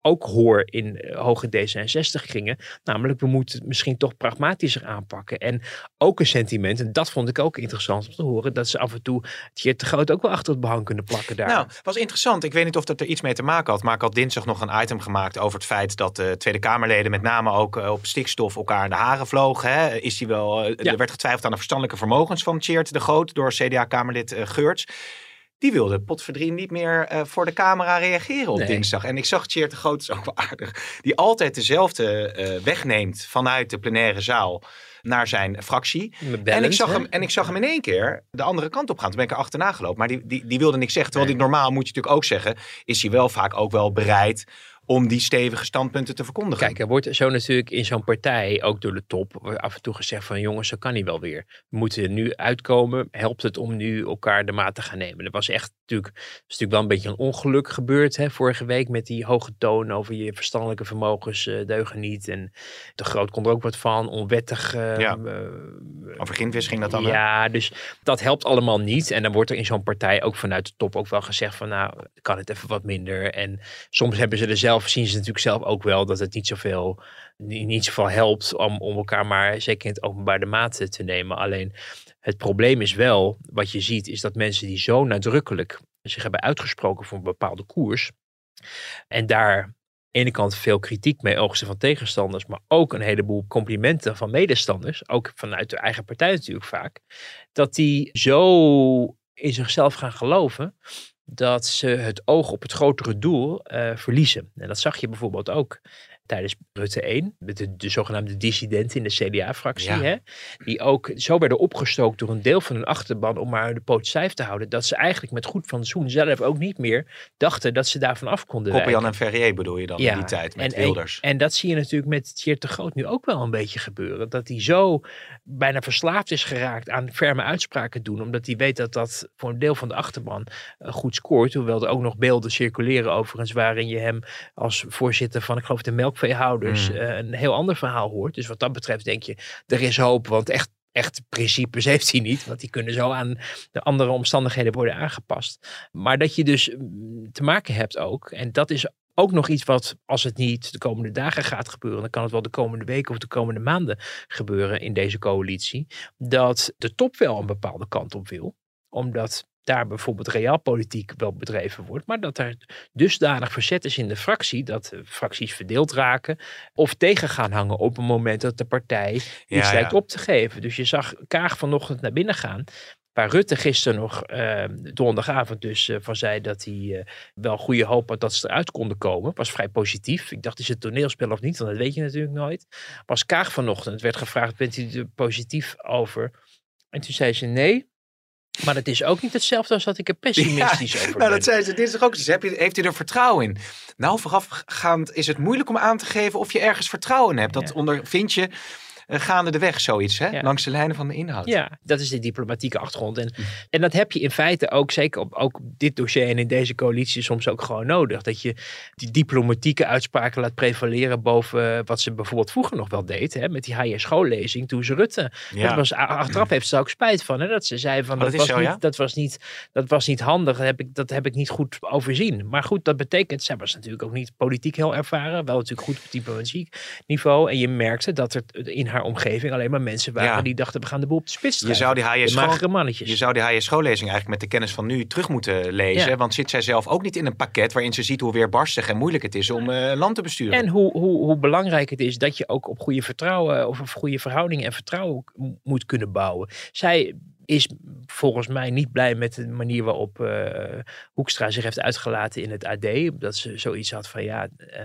ook hoor in eh, hoge D66 kringen. Namelijk, we moeten het misschien toch pragmatischer aanpakken. En ook een sentiment, en dat vond ik ook interessant om te horen, dat ze af en toe het te groot ook wel achter het behang kunnen plakken daar. Nou, was interessant. Ik weet niet of dat er iets mee te maken had. Maar ik had dinsdag nog een item gemaakt over het feit dat de Tweede Kamerleden met name ook eh, op stikstof elkaar in de haren vlogen. Hè. Is die wel, eh, Ja. Er werd getwijfeld aan de verstandelijke vermogens van Tjeerd de Groot door CDA-Kamerlid eh, Geurts. Die wilde potverdien niet meer eh, voor de camera reageren op Nee. dinsdag. En ik zag Tjeerd de Groot, is ook wel aardig, die altijd dezelfde eh, weg neemt vanuit de plenaire zaal naar zijn fractie. En ik, zag hè? hem, en ik zag hem in één keer de andere kant op gaan. Toen ben ik er achterna gelopen. Maar die, die, die wilde niks zeggen. Terwijl die normaal, moet je natuurlijk ook zeggen, is hij wel vaak ook wel bereid om die stevige standpunten te verkondigen. Kijk, er wordt zo natuurlijk in zo'n partij, ook door de top, af en toe gezegd van jongens, zo kan niet wel weer. We moeten er nu uitkomen. Helpt het om nu elkaar de maat te gaan nemen? Dat was echt natuurlijk, is natuurlijk wel een beetje een ongeluk gebeurd hè, vorige week met die hoge toon over je verstandelijke vermogens eh, deugen niet. En de groot komt er ook wat van, onwettig. eh, Ja. eh, Over Gindwis ging dat dan. hè? ja, dus dat helpt allemaal niet. En dan wordt er in zo'n partij ook vanuit de top ook wel gezegd van nou, kan het even wat minder. En soms hebben ze er zelf, zien ze natuurlijk zelf ook wel dat het niet zoveel, niet, zoveel helpt om, om elkaar maar zeker in het openbaar de maat te nemen. Alleen het probleem is wel, wat je ziet, is dat mensen die zo nadrukkelijk zich hebben uitgesproken voor een bepaalde koers. En daar de ene kant veel kritiek mee oogsten van tegenstanders, maar ook een heleboel complimenten van medestanders, ook vanuit de eigen partij natuurlijk vaak, dat die zo in zichzelf gaan geloven dat ze het oog op het grotere doel eh, verliezen. En dat zag je bijvoorbeeld ook tijdens Rutte 1. De, de zogenaamde dissidenten in de CDA-fractie. Ja. Hè, die ook zo werden opgestookt door een deel van hun achterban om maar de poot stijf te houden. Dat ze eigenlijk met goed fatsoen zelf ook niet meer dachten dat ze daarvan af konden Koppenjan en Ferrier bedoel je dan in die tijd met en, Wilders. En, en dat zie je natuurlijk met Tjeerd de Groot nu ook wel een beetje gebeuren. Dat hij zo bijna verslaafd is geraakt aan ferme uitspraken doen. Omdat hij weet dat dat voor een deel van de achterban eh, goed scoort. Hoewel er ook nog beelden circuleren overigens waarin je hem als voorzitter van, ik geloof de melkveehouders, Mm. eh, een heel ander verhaal hoort. Dus wat dat betreft denk je, er is hoop. Want echt Echt principes heeft hij niet, want die kunnen zo aan de andere omstandigheden worden aangepast. Maar dat je dus mm, te maken hebt ook, en dat is ook nog iets wat, als het niet de komende dagen gaat gebeuren, dan kan het wel de komende weken of de komende maanden gebeuren in deze coalitie, dat de top wel een bepaalde kant op wil. Omdat daar bijvoorbeeld realpolitiek wel bedreven wordt, maar dat er dusdanig verzet is in de fractie dat de fracties verdeeld raken of tegen gaan hangen op een moment dat de partij iets Ja, lijkt ja. op te geven. Dus je zag Kaag vanochtend naar binnen gaan, waar Rutte gisteren nog eh, donderdagavond dus eh, van zei dat hij eh, wel goede hoop had dat ze eruit konden komen. Was vrij positief. Ik dacht, is het toneelspel of niet? Want dat weet je natuurlijk nooit. Was Kaag vanochtend, werd gevraagd, bent u er positief over? En toen zei ze nee. Maar het is ook niet hetzelfde als dat ik er pessimistisch Ja, over nou, dat zei ze dinsdag ook. Dus heb je, heeft u er vertrouwen in? Nou, voorafgaand is het moeilijk om aan te geven of je ergens vertrouwen hebt. Dat Ja. ondervind je gaande de weg zoiets, hè? Ja. langs de lijnen van de inhoud. Ja, dat is de diplomatieke achtergrond. En, en dat heb je in feite ook, zeker op ook dit dossier en in deze coalitie, soms ook gewoon nodig. Dat je die diplomatieke uitspraken laat prevaleren boven wat ze bijvoorbeeld vroeger nog wel deed. Hè, met die HR schoollezing toen ze Rutte. Ja. Dat was, achteraf heeft ze ook spijt van. Hè, dat ze zei van Oh, dat, was zo, niet, ja? dat, was niet, dat was niet handig. Dat heb, ik, dat heb ik niet goed overzien. Maar goed, dat betekent, zij was natuurlijk ook niet politiek heel ervaren. Wel natuurlijk goed op diplomatiek niveau. En je merkte dat er in haar omgeving alleen maar mensen waren Ja. die dachten we gaan de boel op de spits Je zou die school- magere mannetjes. Je zou die HR schoollezing eigenlijk met de kennis van nu terug moeten lezen. Ja. Want zit zij zelf ook niet in een pakket waarin ze ziet hoe weerbarstig en moeilijk het is om eh, land te besturen? En hoe, hoe, hoe belangrijk het is dat je ook op goede vertrouwen of op goede verhoudingen en vertrouwen moet kunnen bouwen. Zij is volgens mij niet blij met de manier waarop eh, Hoekstra zich heeft uitgelaten in het AD. Dat ze zoiets had van ja, eh,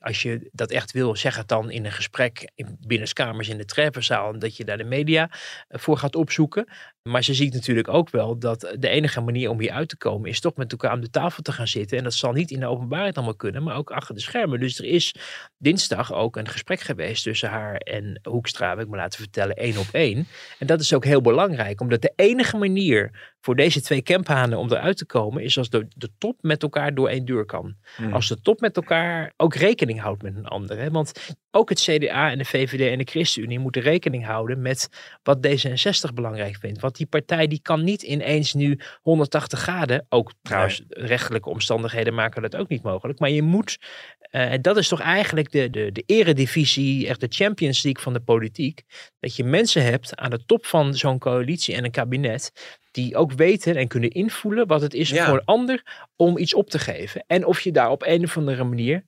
als je dat echt wil, zeg het dan in een gesprek in binnenskamers in de treffenzaal. En dat je daar de media eh, voor gaat opzoeken. Maar ze ziet natuurlijk ook wel dat de enige manier om hier uit te komen is toch met elkaar aan de tafel te gaan zitten. En dat zal niet in de openbaarheid allemaal kunnen, maar ook achter de schermen. Dus er is dinsdag ook een gesprek geweest tussen haar en Hoekstra, heb ik me laten vertellen, één op één. En dat is ook heel belangrijk, omdat de enige manier voor deze twee campanen om eruit te komen is als de, de top met elkaar door één deur kan. Hmm. Als de top met elkaar ook rekening houdt met een ander. Hè? Want ook het CDA en de VVD en de ChristenUnie moeten rekening houden met wat D66 belangrijk vindt. Want die partij die kan niet ineens nu 180 graden, ook trouwens rechtelijke omstandigheden maken dat ook niet mogelijk. Maar je moet, eh, en dat is toch eigenlijk de, de, de eredivisie, echt de Champions League van de politiek. Dat je mensen hebt aan de top van zo'n coalitie en een kabinet die ook weten en kunnen invoelen wat het is Ja. voor een ander om iets op te geven. En of je daar op een of andere manier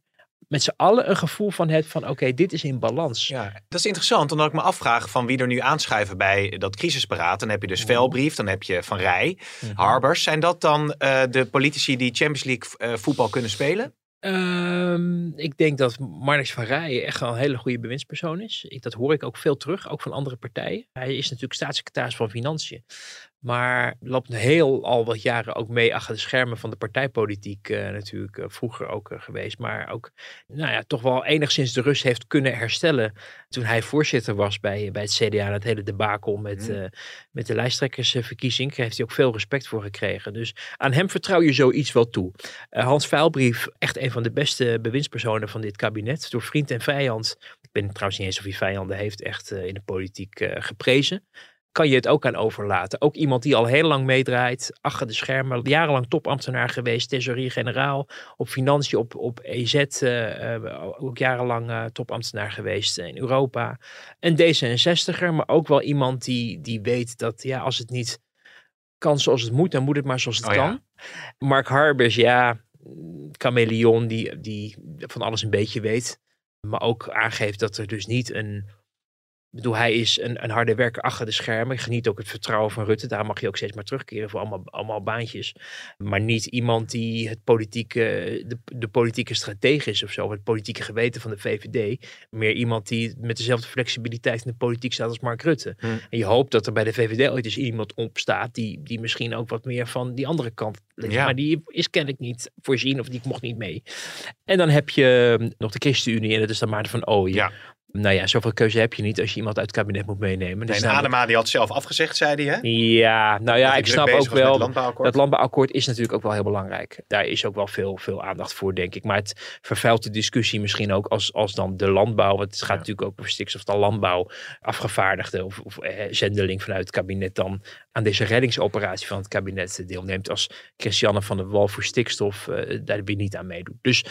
met z'n allen een gevoel van hebt van oké, dit is in balans. Ja, dat is interessant, omdat ik me afvraag van wie er nu aanschuiven bij dat crisisberaad. Dan heb je dus Velbrief, dan heb je Van Rij, Harbers. Zijn dat dan eh, de politici die Champions League eh, voetbal kunnen spelen? Ehm, ik denk dat Marnix van Rijen echt wel een hele goede bewindspersoon is. Ik, dat hoor ik ook veel terug, ook van andere partijen. Hij is natuurlijk staatssecretaris van Financiën. Maar loopt heel al wat jaren ook mee achter de schermen van de partijpolitiek eh, natuurlijk. eh, vroeger ook eh, geweest. Maar ook nou ja, toch wel enigszins de rust heeft kunnen herstellen. Toen hij voorzitter was bij, bij het CDA. Het hele debakel met, Mm. met de lijsttrekkersverkiezing. Daar heeft hij ook veel respect voor gekregen. Dus aan hem vertrouw je zoiets wel toe. Hans Vuilbrief, echt een van de beste bewindspersonen van dit kabinet. Door vriend en vijand. Ik ben trouwens niet eens of hij vijanden heeft echt in de politiek geprezen. Kan je het ook aan overlaten. Ook iemand die al heel lang meedraait. Achter de schermen. Jarenlang topambtenaar geweest. Tesourier-generaal. Op financiën, op, op EZ. eh, eh, ook jarenlang eh, topambtenaar geweest in Europa. Een D66er. Maar ook wel iemand die, die weet dat ja, als het niet kan zoals het moet. Dan moet het maar zoals het Oh ja. kan. Mark Harbers, ja, chameleon die, die van alles een beetje weet. Maar ook aangeeft dat er dus niet een bedoel, hij is een, een harde werker achter de schermen. Ik geniet ook het vertrouwen van Rutte. Daar mag je ook steeds maar terugkeren voor allemaal, allemaal baantjes. Maar niet iemand die het politieke, de, de politieke strategie is of zo. Het politieke geweten van de VVD. Meer iemand die met dezelfde flexibiliteit in de politiek staat als Mark Rutte. Hm. En je hoopt dat er bij de VVD ooit eens iemand opstaat die, die misschien ook wat meer van die andere kant ligt. Ja. Maar die is kennelijk niet voorzien of die mocht niet mee. En dan heb je hm, nog de ChristenUnie en dat is dan Maarten van Ooyen. Ja. Nou ja, zoveel keuze heb je niet als je iemand uit het kabinet moet meenemen. Nee, Dus namelijk- Adema die had zelf afgezegd, zei hij. Hè? Ja, nou ja, Dat ik snap ook wel. landbouwakkoord. Dat landbouwakkoord is natuurlijk ook wel heel belangrijk. Daar is ook wel veel, veel aandacht voor, denk ik. Maar het vervuilt de discussie misschien ook als, als dan de landbouw. Want het gaat Ja. natuurlijk ook over stikstof, de landbouw. Afgevaardigde of, of eh, zendeling vanuit het kabinet dan aan deze reddingsoperatie van het kabinet deelneemt. Als Christiane van der Wal voor stikstof eh, daar weer niet aan meedoet. Dus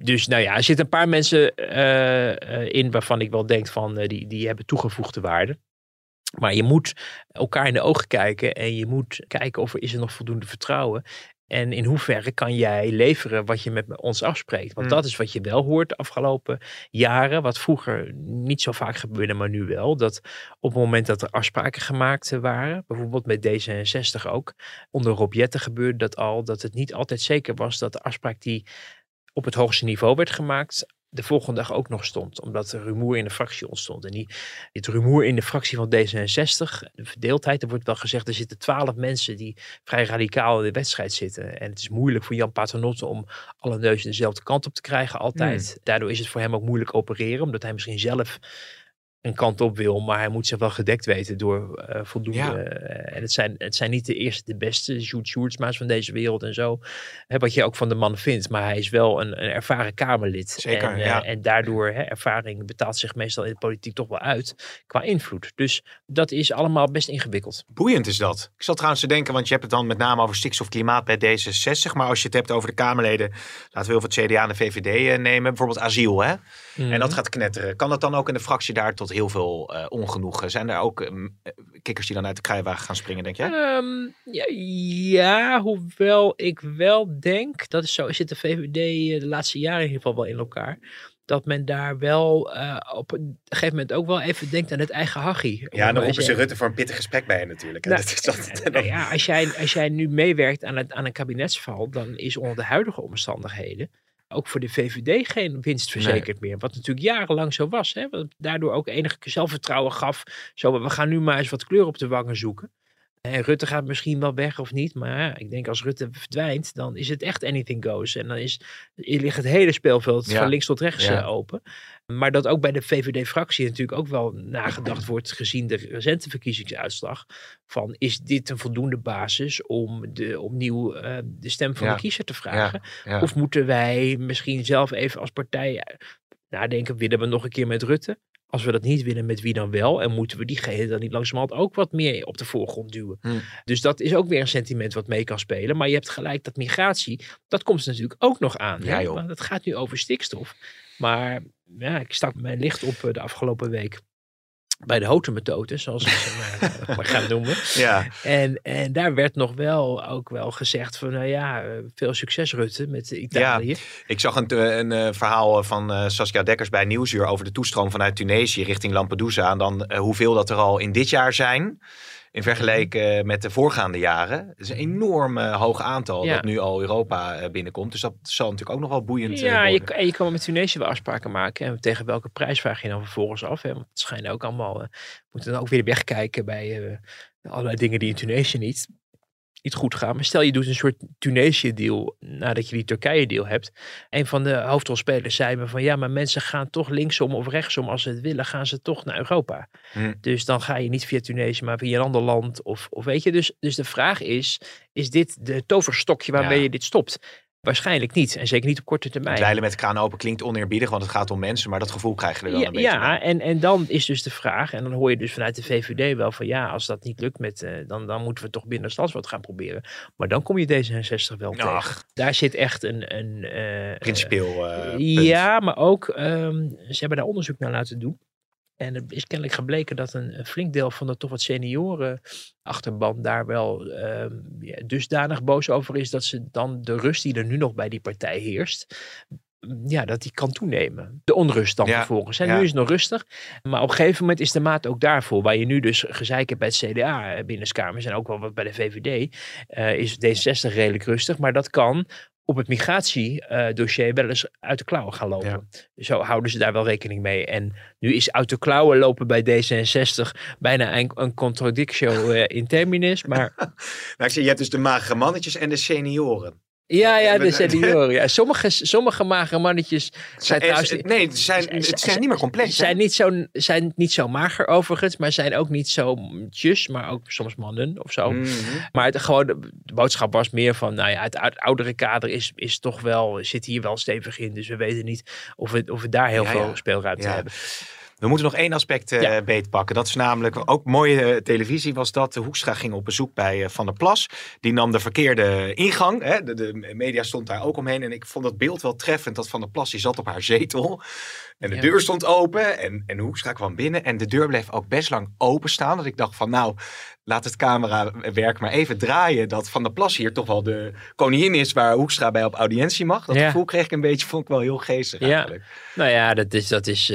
dus nou ja, er zitten een paar mensen eh, eh, in waarvan ik wel denk van eh, die, die hebben toegevoegde waarde. Maar je moet elkaar in de ogen kijken en je moet kijken of er is er nog voldoende vertrouwen. En in hoeverre kan jij leveren wat je met ons afspreekt? Want Hmm. dat is wat je wel hoort de afgelopen jaren. Wat vroeger niet zo vaak gebeurde, maar nu wel. Dat op het moment dat er afspraken gemaakt waren, bijvoorbeeld met D66 ook. Onder Rob Jetten gebeurde dat al. Dat het niet altijd zeker was dat de afspraak die op het hoogste niveau werd gemaakt, de volgende dag ook nog stond. Omdat er rumoer in de fractie ontstond. En die, dit rumoer in de fractie van D66, de verdeeldheid, er wordt wel gezegd, er zitten twaalf mensen die vrij radicaal in de wedstrijd zitten. En het is moeilijk voor Jan Paternotte om alle neuzen dezelfde kant op te krijgen altijd. Daardoor is het voor hem ook moeilijk opereren, omdat hij misschien zelf een kant op wil, maar hij moet zich wel gedekt weten door eh, voldoende. Ja. eh, en het zijn, het zijn niet de eerste, de beste Sjoerd Sjoerdsma's van deze wereld en zo. Hè, wat je ook van de man vindt, maar hij is wel een, een ervaren Kamerlid. Zeker, en, eh, ja. en daardoor, hè, ervaring betaalt zich meestal in de politiek toch wel uit qua invloed. Dus dat is allemaal best ingewikkeld. Boeiend is dat. Ik zat trouwens te denken, want je hebt het dan met name over stikstof klimaat bij D66. Maar als je het hebt over de Kamerleden, laten we heel veel het CDA en de VVD eh, nemen. Bijvoorbeeld asiel, hè? Mhm. En dat gaat knetteren. Kan dat dan ook in de fractie daar tot heel veel eh, ongenoegen? Zijn er ook eh, kikkers die dan uit de kruiwagen gaan springen, denk je? Ehm, ja, ja, hoewel ik wel denk, dat is zo, zit de VVD de laatste jaren in ieder geval wel in elkaar. Dat men daar wel op een gegeven moment ook wel even denkt aan het eigen hachie. Ja, dan roepen ze Rutte voor een pittig gesprek bij je natuurlijk. Nou, dat is dat, Nou ja, als jij, als jij nu meewerkt aan, het, aan een kabinetsval, dan is onder de huidige omstandigheden ook voor de VVD geen winst verzekerd meer. Wat natuurlijk jarenlang zo was. Hè? Wat daardoor ook enige zelfvertrouwen gaf. Zo, we gaan nu maar eens wat kleur op de wangen zoeken. En Rutte gaat misschien wel weg of niet. Maar ik denk als Rutte verdwijnt, dan is het echt anything goes. En dan is, ligt het hele speelveld Ja. van links tot rechts Ja. eh, open. Maar dat ook bij de VVD-fractie natuurlijk ook wel nagedacht wordt, gezien de recente verkiezingsuitslag. Van is dit een voldoende basis om de, opnieuw eh, de stem van Ja. de kiezer te vragen? Of moeten wij misschien zelf even als partij eh, nadenken, willen we nog een keer met Rutte? Als we dat niet willen, met wie dan wel? En moeten we diegene dan niet langzamerhand ook wat meer op de voorgrond duwen? Hmm. Dus dat is ook weer een sentiment wat mee kan spelen. Maar je hebt gelijk dat migratie, dat komt natuurlijk ook nog aan. Ja, joh. Het gaat nu over stikstof. Maar ja, ik stak mijn licht op eh, de afgelopen week bij de hotemethode, zoals ik ze maar, eh, maar ga noemen. ja. En, en daar werd nog wel ook wel gezegd van, nou ja, eh, veel succes Rutte met Italië. Ik zag een, een, eh, verhaal van Saskia Dekkers bij Nieuwsuur over de toestroom vanuit Tunesië richting Lampedusa. En dan hoeveel dat er al in dit jaar zijn. In vergelijking met de voorgaande jaren. Het is een enorm eh, hoog aantal Ja. dat nu al Europa eh, binnenkomt. Dus dat zal natuurlijk ook nog wel boeiend eh, Ja, je, worden. en je kan met Tunesië wel afspraken maken. En tegen welke prijs vraag je dan vervolgens af? Hè? Want het schijnt ook allemaal... eh, we moeten dan ook weer wegkijken bij eh, allerlei dingen die in Tunesië niet, niet goed gaan. Maar stel je doet een soort Tunesië-deal nadat je die Turkije-deal hebt. Een van de hoofdrolspelers zei me van... Ja, maar mensen gaan toch linksom of rechtsom. Als ze het willen, gaan ze toch naar Europa. Hm. Dus dan ga je niet via Tunesië, maar via een ander land. Of, of weet je, dus, dus de vraag is... Is dit de toverstokje waarmee Ja. je dit stopt? Waarschijnlijk niet. En zeker niet op korte termijn. Dweilen met kraan open klinkt oneerbiedig, want het gaat om mensen. Maar dat gevoel krijg je er wel Ja, een beetje ja en, en dan is dus de vraag, en dan hoor je dus vanuit de VVD wel van ja, als dat niet lukt, met, eh, dan, dan moeten we toch binnen wat gaan proberen. Maar dan kom je D66 wel tegen. Ach, Daar zit echt een... een eh, principieel eh, eh, punt. ja, maar ook, ehm, ze hebben daar onderzoek naar laten doen. En er is kennelijk gebleken dat een, een flink deel van de toch wat senioren achterban daar wel ehm, ja, dusdanig boos over is dat ze dan de rust die er nu nog bij die partij heerst, ja, dat die kan toenemen. De onrust dan Ja, vervolgens. En ja. nu is het nog rustig. Maar op een gegeven moment is de maat ook daarvoor. Waar je nu dus gezeik hebt bij het CDA eh, binnenkamers en ook wel wat bij de VVD. eh, is D66 redelijk rustig. Maar dat kan op het migratiedossier wel eens uit de klauwen gaan lopen. Zo houden ze daar wel rekening mee. En nu is uit de klauwen lopen bij D66 bijna een, een contradictio eh, in terminis. Maar Nou, ik zie, je hebt dus de magere mannetjes en de senioren. Ja, ja, de senioren. Ja. Sommige, sommige magere mannetjes zijn En trouwens... nee, ze zijn, het zijn niet meer compleet. hè? zijn niet, zo, zijn niet zo mager overigens, maar zijn ook niet zo tjus, maar ook soms mannen of zo. Mhm. Maar het, gewoon, de, boodschap was meer van, nou ja, het, oudere kader is, is toch wel, zit hier wel stevig in. Dus we weten niet of we, of we daar heel Ja, veel ja. speelruimte hebben. We moeten nog één aspect eh Ja. beetpakken. Dat is namelijk ook mooie eh, televisie was dat. De Hoekstra ging op bezoek bij eh, Van der Plas. Die nam de verkeerde ingang. Hè. De, de media stond daar ook omheen. En ik vond dat beeld wel treffend. Dat Van der Plas die zat op haar zetel. En de Ja. deur stond open. En, en Hoekstra kwam binnen. En de deur bleef ook best lang openstaan. Dat ik dacht van nou, laat het camerawerk maar even draaien. Dat Van der Plas hier toch wel de koningin is waar Hoekstra bij op audiëntie mag. Dat Ja. gevoel kreeg ik een beetje, vond ik wel heel geestig Ja. eigenlijk. Nou ja, dat is, dat is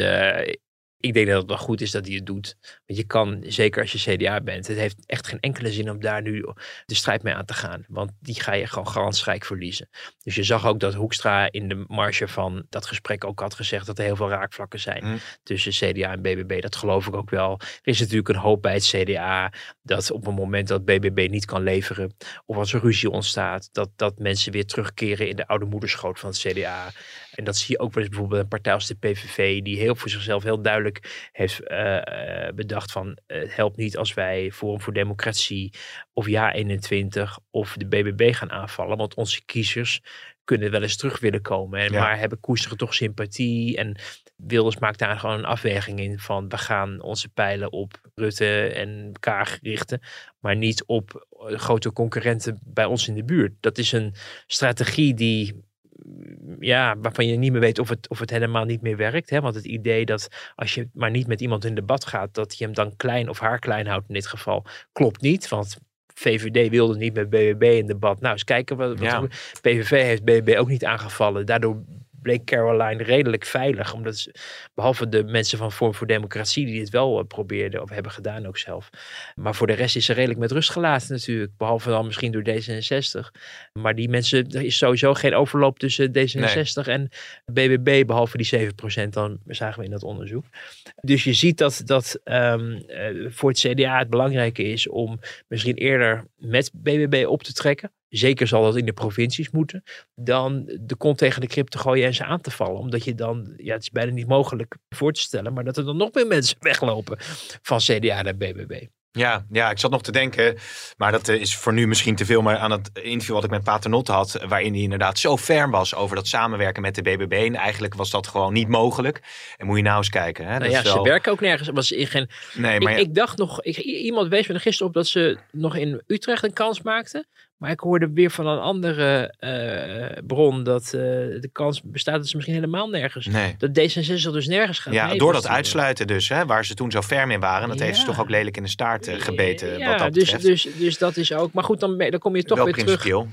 ik denk dat het wel goed is dat hij het doet. Want je kan, zeker als je CDA bent, het heeft echt geen enkele zin om daar nu de strijd mee aan te gaan. Want die ga je gewoon garantsrijk verliezen. Dus je zag ook dat Hoekstra in de marge van dat gesprek ook had gezegd dat er heel veel raakvlakken zijn Mm. tussen CDA en BBB. Dat geloof ik ook wel. Er is natuurlijk een hoop bij het CDA dat op het moment dat BBB niet kan leveren of als er ruzie ontstaat, dat, dat mensen weer terugkeren in de oude moederschoot van het CDA. En dat zie je ook wel eens bijvoorbeeld een partij als de PVV, die heel voor zichzelf heel duidelijk heeft eh, eh, bedacht van het helpt niet als wij Forum voor Democratie of Ja21 of de BBB gaan aanvallen, want onze kiezers kunnen wel eens terug willen komen. En Ja. Maar hebben koesteren toch sympathie. En Wilders maakt daar gewoon een afweging in van we gaan onze pijlen op Rutte en Kaag richten, maar niet op eh, grote concurrenten bij ons in de buurt. Dat is een strategie die ja, waarvan je niet meer weet of het, of het helemaal niet meer werkt. Hè? Want het idee dat als je maar niet met iemand in debat gaat, dat je hem dan klein of haar klein houdt in dit geval, klopt niet. Want VVD wilde niet met BBB in debat. Nou, eens kijken wat, wat Ja. PVV heeft BBB ook niet aangevallen. Daardoor bleek Caroline redelijk veilig. Omdat ze, behalve de mensen van Vorm voor Democratie die dit wel eh, probeerden of hebben gedaan ook zelf. Maar voor de rest is ze redelijk met rust gelaten natuurlijk. Behalve dan misschien door D66. Maar die mensen, er is sowieso geen overloop tussen D66 en BBB. Behalve die 7% dan zagen we in dat onderzoek. Dus je ziet dat, dat ehm, eh, voor het CDA het belangrijke is om misschien eerder met BBB op te trekken. Zeker zal dat in de provincies moeten. Dan de kont tegen de krip te gooien en ze aan te vallen. Omdat je dan, ja, het is bijna niet mogelijk voor te stellen. Maar dat er dan nog meer mensen weglopen van CDA naar BBB. Ja, ja, ik zat nog te denken, maar dat eh, is voor nu misschien te veel. Maar aan het interview wat ik met Paternotte had, waarin hij inderdaad zo ferm was over dat samenwerken met de BBB. En eigenlijk was dat gewoon niet mogelijk. En moet je nou eens kijken. Hè? Nou dat ja, wel- ze werken ook nergens. Was in geen, Nee, maar ik, ja, ik dacht nog, ik, iemand wees me er gisteren op dat ze nog in Utrecht een kans maakten. Maar ik hoorde weer van een andere eh, bron dat eh, de kans bestaat dat ze misschien helemaal nergens. nee. Dat D66 dus nergens gaat. Ja, mee door dat besturen. uitsluiten dus, hè, waar ze toen zo ferm in waren. Dat heeft ze toch ook lelijk in de staart eh, gebeten, Ja, wat dat dus, dus, dus dat is ook. Maar goed, dan, dan kom je toch Wel weer terug.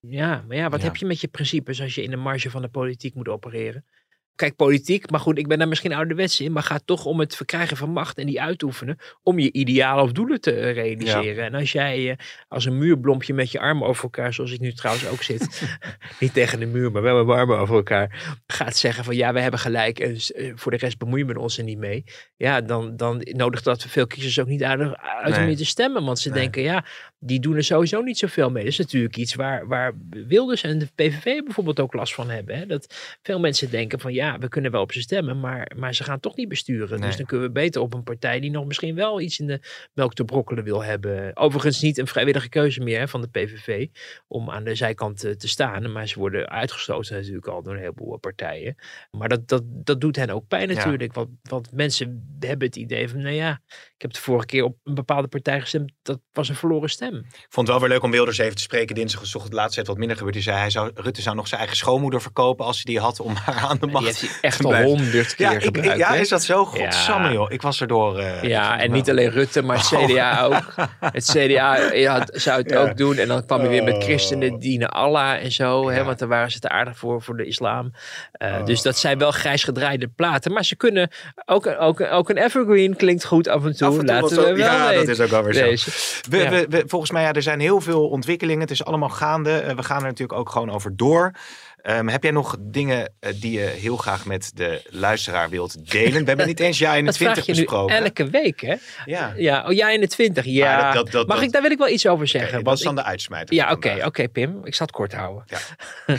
Ja, maar ja, wat Ja. heb je met je principes als je in de marge van de politiek moet opereren? Kijk, politiek, maar goed, ik ben daar misschien ouderwets in, maar gaat toch om het verkrijgen van macht en die uitoefenen om je idealen of doelen te eh, realiseren. En als jij eh, als een muurblompje met je armen over elkaar, zoals ik nu trouwens ook zit, niet tegen de muur, maar wel met mijn armen over elkaar, gaat zeggen van ja, we hebben gelijk en eh, voor de rest bemoeien we ons er niet mee. Ja, dan, dan nodigt dat veel kiezers ook niet uit, uit om je te stemmen, want ze Nee. denken ja, die doen er sowieso niet zoveel mee. Dat is natuurlijk iets waar, waar Wilders en de PVV bijvoorbeeld ook last van hebben. Hè? Dat veel mensen denken van ja, we kunnen wel op ze stemmen, maar, maar ze gaan toch niet besturen. Nee. Dus dan kunnen we beter op een partij die nog misschien wel iets in de melk te brokkelen wil hebben. Overigens niet een vrijwillige keuze meer hè, van de PVV om aan de zijkant eh, te staan. Maar ze worden uitgesloten natuurlijk al door een heleboel partijen. Maar dat, dat, dat doet hen ook pijn Ja. natuurlijk. Want, want mensen hebben het idee van, nou ja, ik heb de vorige keer op een bepaalde partij gestemd, dat was een verloren stem. Hem. Ik vond het wel weer leuk om Wilders even te spreken. Dinsdag was toch het laatste wat minder gebeurd. Die zei, hij zou, Rutte zou nog zijn eigen schoonmoeder verkopen als hij die had om haar aan de Die macht heeft hij echt al honderd keer Ja, ik, gebruikt. ik- ja, is dat zo? Godsamme Ja. joh. Ik was erdoor. eh, ik Ja, en niet alleen Rutte, maar het CDA ook. Het CDA ja, zou het Ja. ook doen. En dan kwam hij weer met Oh. christenen dienen Allah en zo. Hè, want daar waren ze te aardig voor, voor de islam. Eh, Oh. Dus dat zijn wel grijs gedraaide platen. Maar ze kunnen, ook, ook, ook een evergreen klinkt goed af en toe. Af en toe Laten we wel ja, weten. dat is ook wel weer zo. We, we, we- volgens mij, ja, er zijn heel veel ontwikkelingen. Het is allemaal gaande. Eh, we gaan er natuurlijk ook gewoon over door. Ehm, heb jij nog dingen eh, die je heel graag met de luisteraar wilt delen? We hebben niet eens jij in de Dat vraag 20 je nu besproken. elke week, hè? Ja. Ja, oh, jij in de 20. Ja. Ah, dat- dat- dat- Mag ik, daar wil ik wel iets over zeggen. Want is dan de uitsmijter. Ja, oké, oké, Pim. Ik zal het kort houden. Ja.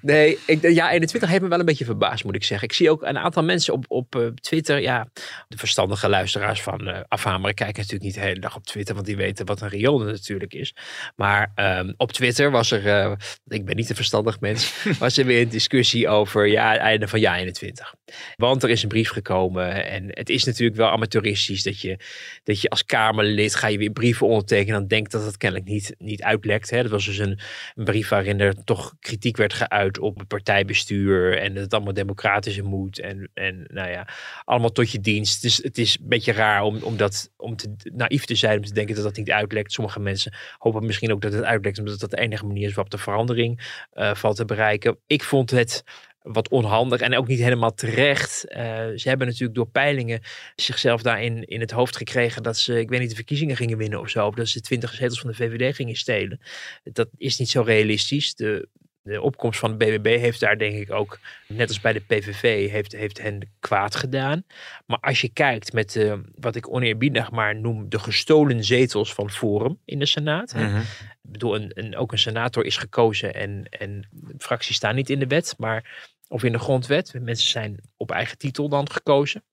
nee, ik, ja, 21 heeft me wel een beetje verbaasd, moet ik zeggen. Ik zie ook een aantal mensen op, op eh, Twitter. Ja, de verstandige luisteraars van eh Afhameren kijken natuurlijk niet de hele dag op Twitter, want die weten wat een riool natuurlijk is. Maar ehm, op Twitter was er, ik ben niet een verstandig mens, was er weer een discussie over ja, einde van jaar 21. Want er is een brief gekomen en het is natuurlijk wel amateuristisch dat je, dat je als Kamerlid ga je weer brieven ondertekenen en dan denkt dat het kennelijk niet, niet uitlekt. Hè. Dat was dus een, een brief waarin er toch kritiek werd geuit op het partijbestuur en dat het allemaal democratischer moet en, en nou ja, allemaal tot je dienst. Dus het is een beetje raar om, om, dat, om te naïef te zijn om te denken dat dat niet uitlekt. Sommige mensen hopen misschien ook dat het uitlekt omdat dat de enige manier is waarop de verandering eh, valt te bereiken. Ik vond het wat onhandig en ook niet helemaal terecht. Eh, ze hebben natuurlijk door peilingen zichzelf daarin in het hoofd gekregen dat ze, ik weet niet, de verkiezingen gingen winnen of zo. Of dat ze 20 zetels van de VVD gingen stelen. Dat is niet zo realistisch. De, de opkomst van de BBB heeft daar denk ik ook, net als bij de PVV, heeft, heeft hen kwaad gedaan. Maar als je kijkt met eh, wat ik oneerbiedig maar noem de gestolen zetels van Forum in de Senaat. Mhm. Ik bedoel, een, een, ook een senator is gekozen en, en fracties staan niet in de wet, maar, of in de grondwet. Mensen zijn op eigen titel dan gekozen.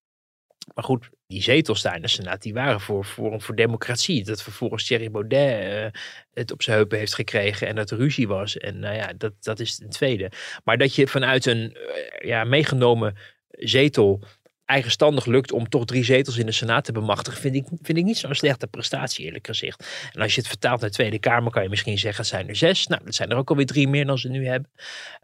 Maar goed, die zetels daar in de Senaat, die waren voor Forum voor Democratie. Dat vervolgens Thierry Baudet eh, het op zijn heupen heeft gekregen en dat ruzie was. En nou ja, dat, dat is een tweede. Maar dat je vanuit een eh, ja, meegenomen zetel eigenstandig lukt om toch drie zetels in de Senaat te bemachtigen, vind ik, vind ik niet zo'n slechte prestatie, eerlijk gezegd. En als je het vertaalt naar de Tweede Kamer, kan je misschien zeggen, het zijn er zes. Nou, dat zijn er ook alweer drie meer dan ze nu hebben.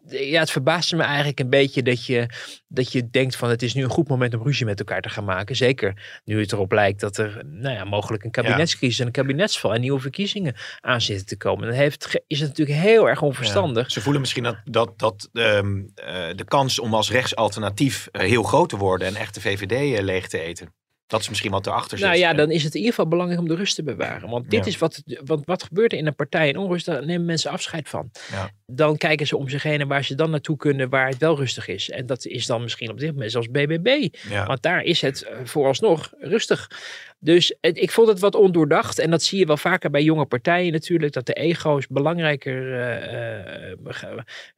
Ja, het verbaasde me eigenlijk een beetje dat je, dat je denkt van het is nu een goed moment om ruzie met elkaar te gaan maken. Zeker nu het erop lijkt dat er nou ja, mogelijk een kabinetscrisis en een kabinetsval en nieuwe verkiezingen aan zitten te komen. Dan heeft, is het natuurlijk heel erg onverstandig. Ja. Ze voelen misschien dat, dat, dat ehm, eh, de kans om als rechtsalternatief eh, heel groot te worden en echt de VVD eh, leeg te eten. Dat is misschien wat erachter zit. Nou ja, dan is het in ieder geval belangrijk om de rust te bewaren. Want dit Ja. is wat, want wat gebeurt er in een partij in onrust, daar nemen mensen afscheid van. Ja. Dan kijken ze om zich heen en waar ze dan naartoe kunnen waar het wel rustig is. En dat is dan misschien op dit moment zelfs BBB. Ja. Want daar is het eh, vooralsnog rustig. Dus het- ik vond het wat ondoordacht. En dat zie je wel vaker bij jonge partijen natuurlijk. Dat de ego's belangrijker eh, eh,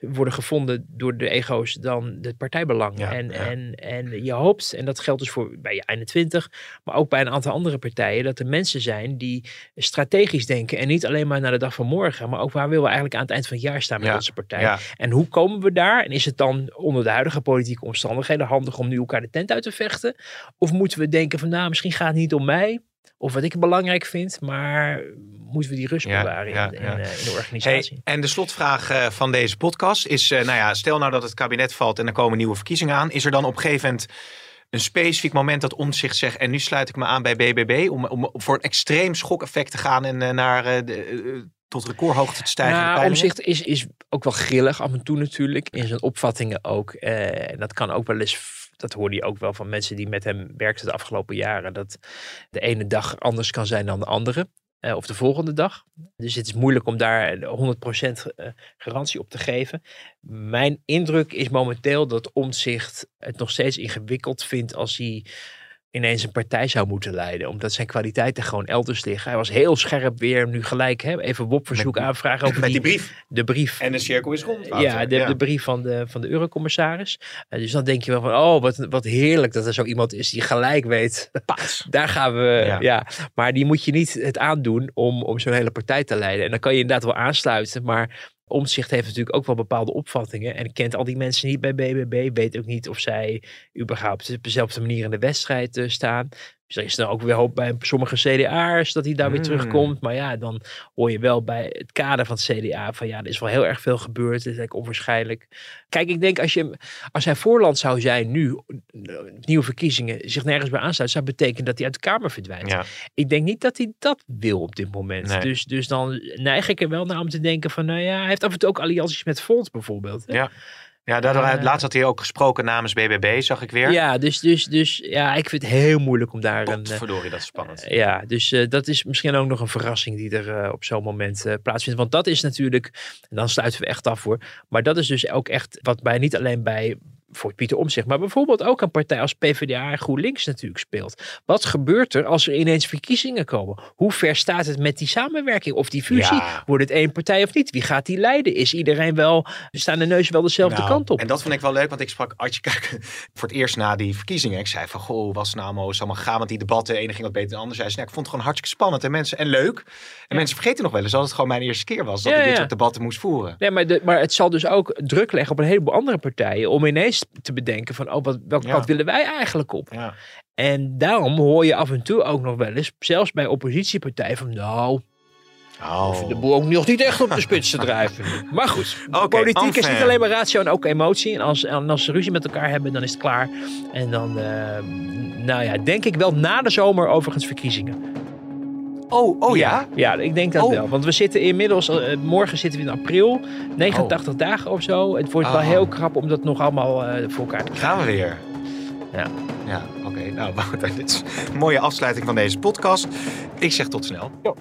worden gevonden door de ego's dan het partijbelang. Ja, en, ja. En, en je hoopt, en dat geldt dus voor bij je 21, maar ook bij een aantal andere partijen, dat er mensen zijn die strategisch denken. En niet alleen maar naar de dag van morgen, maar ook waar willen we eigenlijk aan het eind van het jaar staan met Ja, onze partij. En hoe komen we daar? En is het dan onder de huidige politieke omstandigheden handig om nu elkaar de tent uit te vechten? Of moeten we denken van nou, misschien gaat het niet om mij. Of wat ik belangrijk vind, maar moeten we die rust bewaren ja, in, in, eh, in de organisatie? Hey, en de slotvraag eh, van deze podcast is, eh, nou ja, stel nou dat het kabinet valt en er komen nieuwe verkiezingen aan. Is er dan op een gegeven moment een specifiek moment dat Omtzigt zegt en nu sluit ik me aan bij BBB om, om voor een extreem schokeffect te gaan en naar de, tot recordhoogte te stijgen? Nou, omzicht is, is ook wel grillig af en toe natuurlijk. In zijn opvattingen ook. En dat kan ook wel eens. Dat hoorde je ook wel van mensen die met hem werkten de afgelopen jaren. Dat de ene dag anders kan zijn dan de andere. eh, of de volgende dag. Dus het is moeilijk om daar 100% eh, garantie op te geven. Mijn indruk is momenteel dat Omtzigt het nog steeds ingewikkeld vindt als hij ineens een partij zou moeten leiden. Omdat zijn kwaliteiten gewoon elders liggen. Hij was heel scherp weer nu gelijk. Hè, even WOP-verzoek aanvragen over Met die brief. de brief. En de cirkel is rond. Wouter. Ja, de, de brief van de, van de eurocommissaris. Eh, dus dan denk je wel van, oh, wat, wat heerlijk dat er zo iemand is die gelijk weet. Daar gaan we, Ja. ja. Maar die moet je niet het aandoen om, om zo'n hele partij te leiden. En dan kan je inderdaad wel aansluiten, maar Omtzigt heeft natuurlijk ook wel bepaalde opvattingen. En kent al die mensen niet bij BBB. Weet ook niet of zij überhaupt op dezelfde manier in de wedstrijd eh, staan. Dus er is dan ook weer hoop bij sommige CDA'ers dat hij daar weer Mm. terugkomt. Maar ja, dan hoor je wel bij het kader van het CDA van ja, er is wel heel erg veel gebeurd. Het is eigenlijk onwaarschijnlijk. Kijk, ik denk als, je, als hij voorland zou zijn nu, nieuwe verkiezingen, zich nergens bij aansluit, zou betekenen dat hij uit de Kamer verdwijnt. Ja. Ik denk niet dat hij dat wil op dit moment. Nee. Dus, dus dan neig ik er wel naar om te denken van, nou ja, hij heeft af en toe ook allianties met Volt bijvoorbeeld. hè. Ja. Daardoor, Eh. laatst had hij ook gesproken namens BBB, zag ik weer. Ja, dus, dus, dus ja, ik vind het heel moeilijk om daar een... eh, Verdorie, dat is spannend. Ja, dus eh, dat is misschien ook nog een verrassing die er eh, op zo'n moment eh, plaatsvindt. Want dat is natuurlijk, en dan sluiten we echt af hoor. Maar dat is dus ook echt wat bij, niet alleen bij voor Pieter Omtzigt, maar bijvoorbeeld ook een partij als PvdA en GroenLinks natuurlijk speelt. Wat gebeurt er als er ineens verkiezingen komen? Hoe ver staat het met die samenwerking of die fusie? Ja. Wordt het één partij of niet? Wie gaat die leiden? Is iedereen wel, staan de neus wel dezelfde Nou, kant op? En dat vond ik wel leuk, want ik sprak Artje Kuiken voor het eerst na die verkiezingen. Ik zei van, goh, was nou het allemaal gaan? Want die debatten, de ene ging wat beter dan de ander. Zei ze, nou, ik vond het gewoon hartstikke spannend en, mensen, en leuk. En mensen vergeten nog wel eens dat het gewoon mijn eerste keer was dat Ja, ik dit soort debatten moest voeren. Nee, maar, de, maar het zal dus ook druk leggen op een heleboel andere partijen om ineens te bedenken van, oh, wat, welke Ja. kant willen wij eigenlijk op? Ja. En daarom hoor je af en toe ook nog wel eens, zelfs bij oppositiepartijen, van nou, Oh. de boel ook nog niet echt op de spits te drijven. Maar goed, politiek is niet alleen maar ratio en ook emotie. En als, en als ze ruzie met elkaar hebben, dan is het klaar. En dan, eh, nou ja, denk ik wel na de zomer overigens verkiezingen. Oh, oh ja? Ja, ik denk dat Oh. wel. Want we zitten inmiddels, eh, morgen zitten we in april, 89 dagen of zo. Het wordt wel Oh. heel krap om dat nog allemaal eh, voor elkaar te krijgen. Gaan we weer. Ja. Ja, oké. Nou, Wouter, dit is een mooie afsluiting van deze podcast. Ik zeg tot snel. Jo.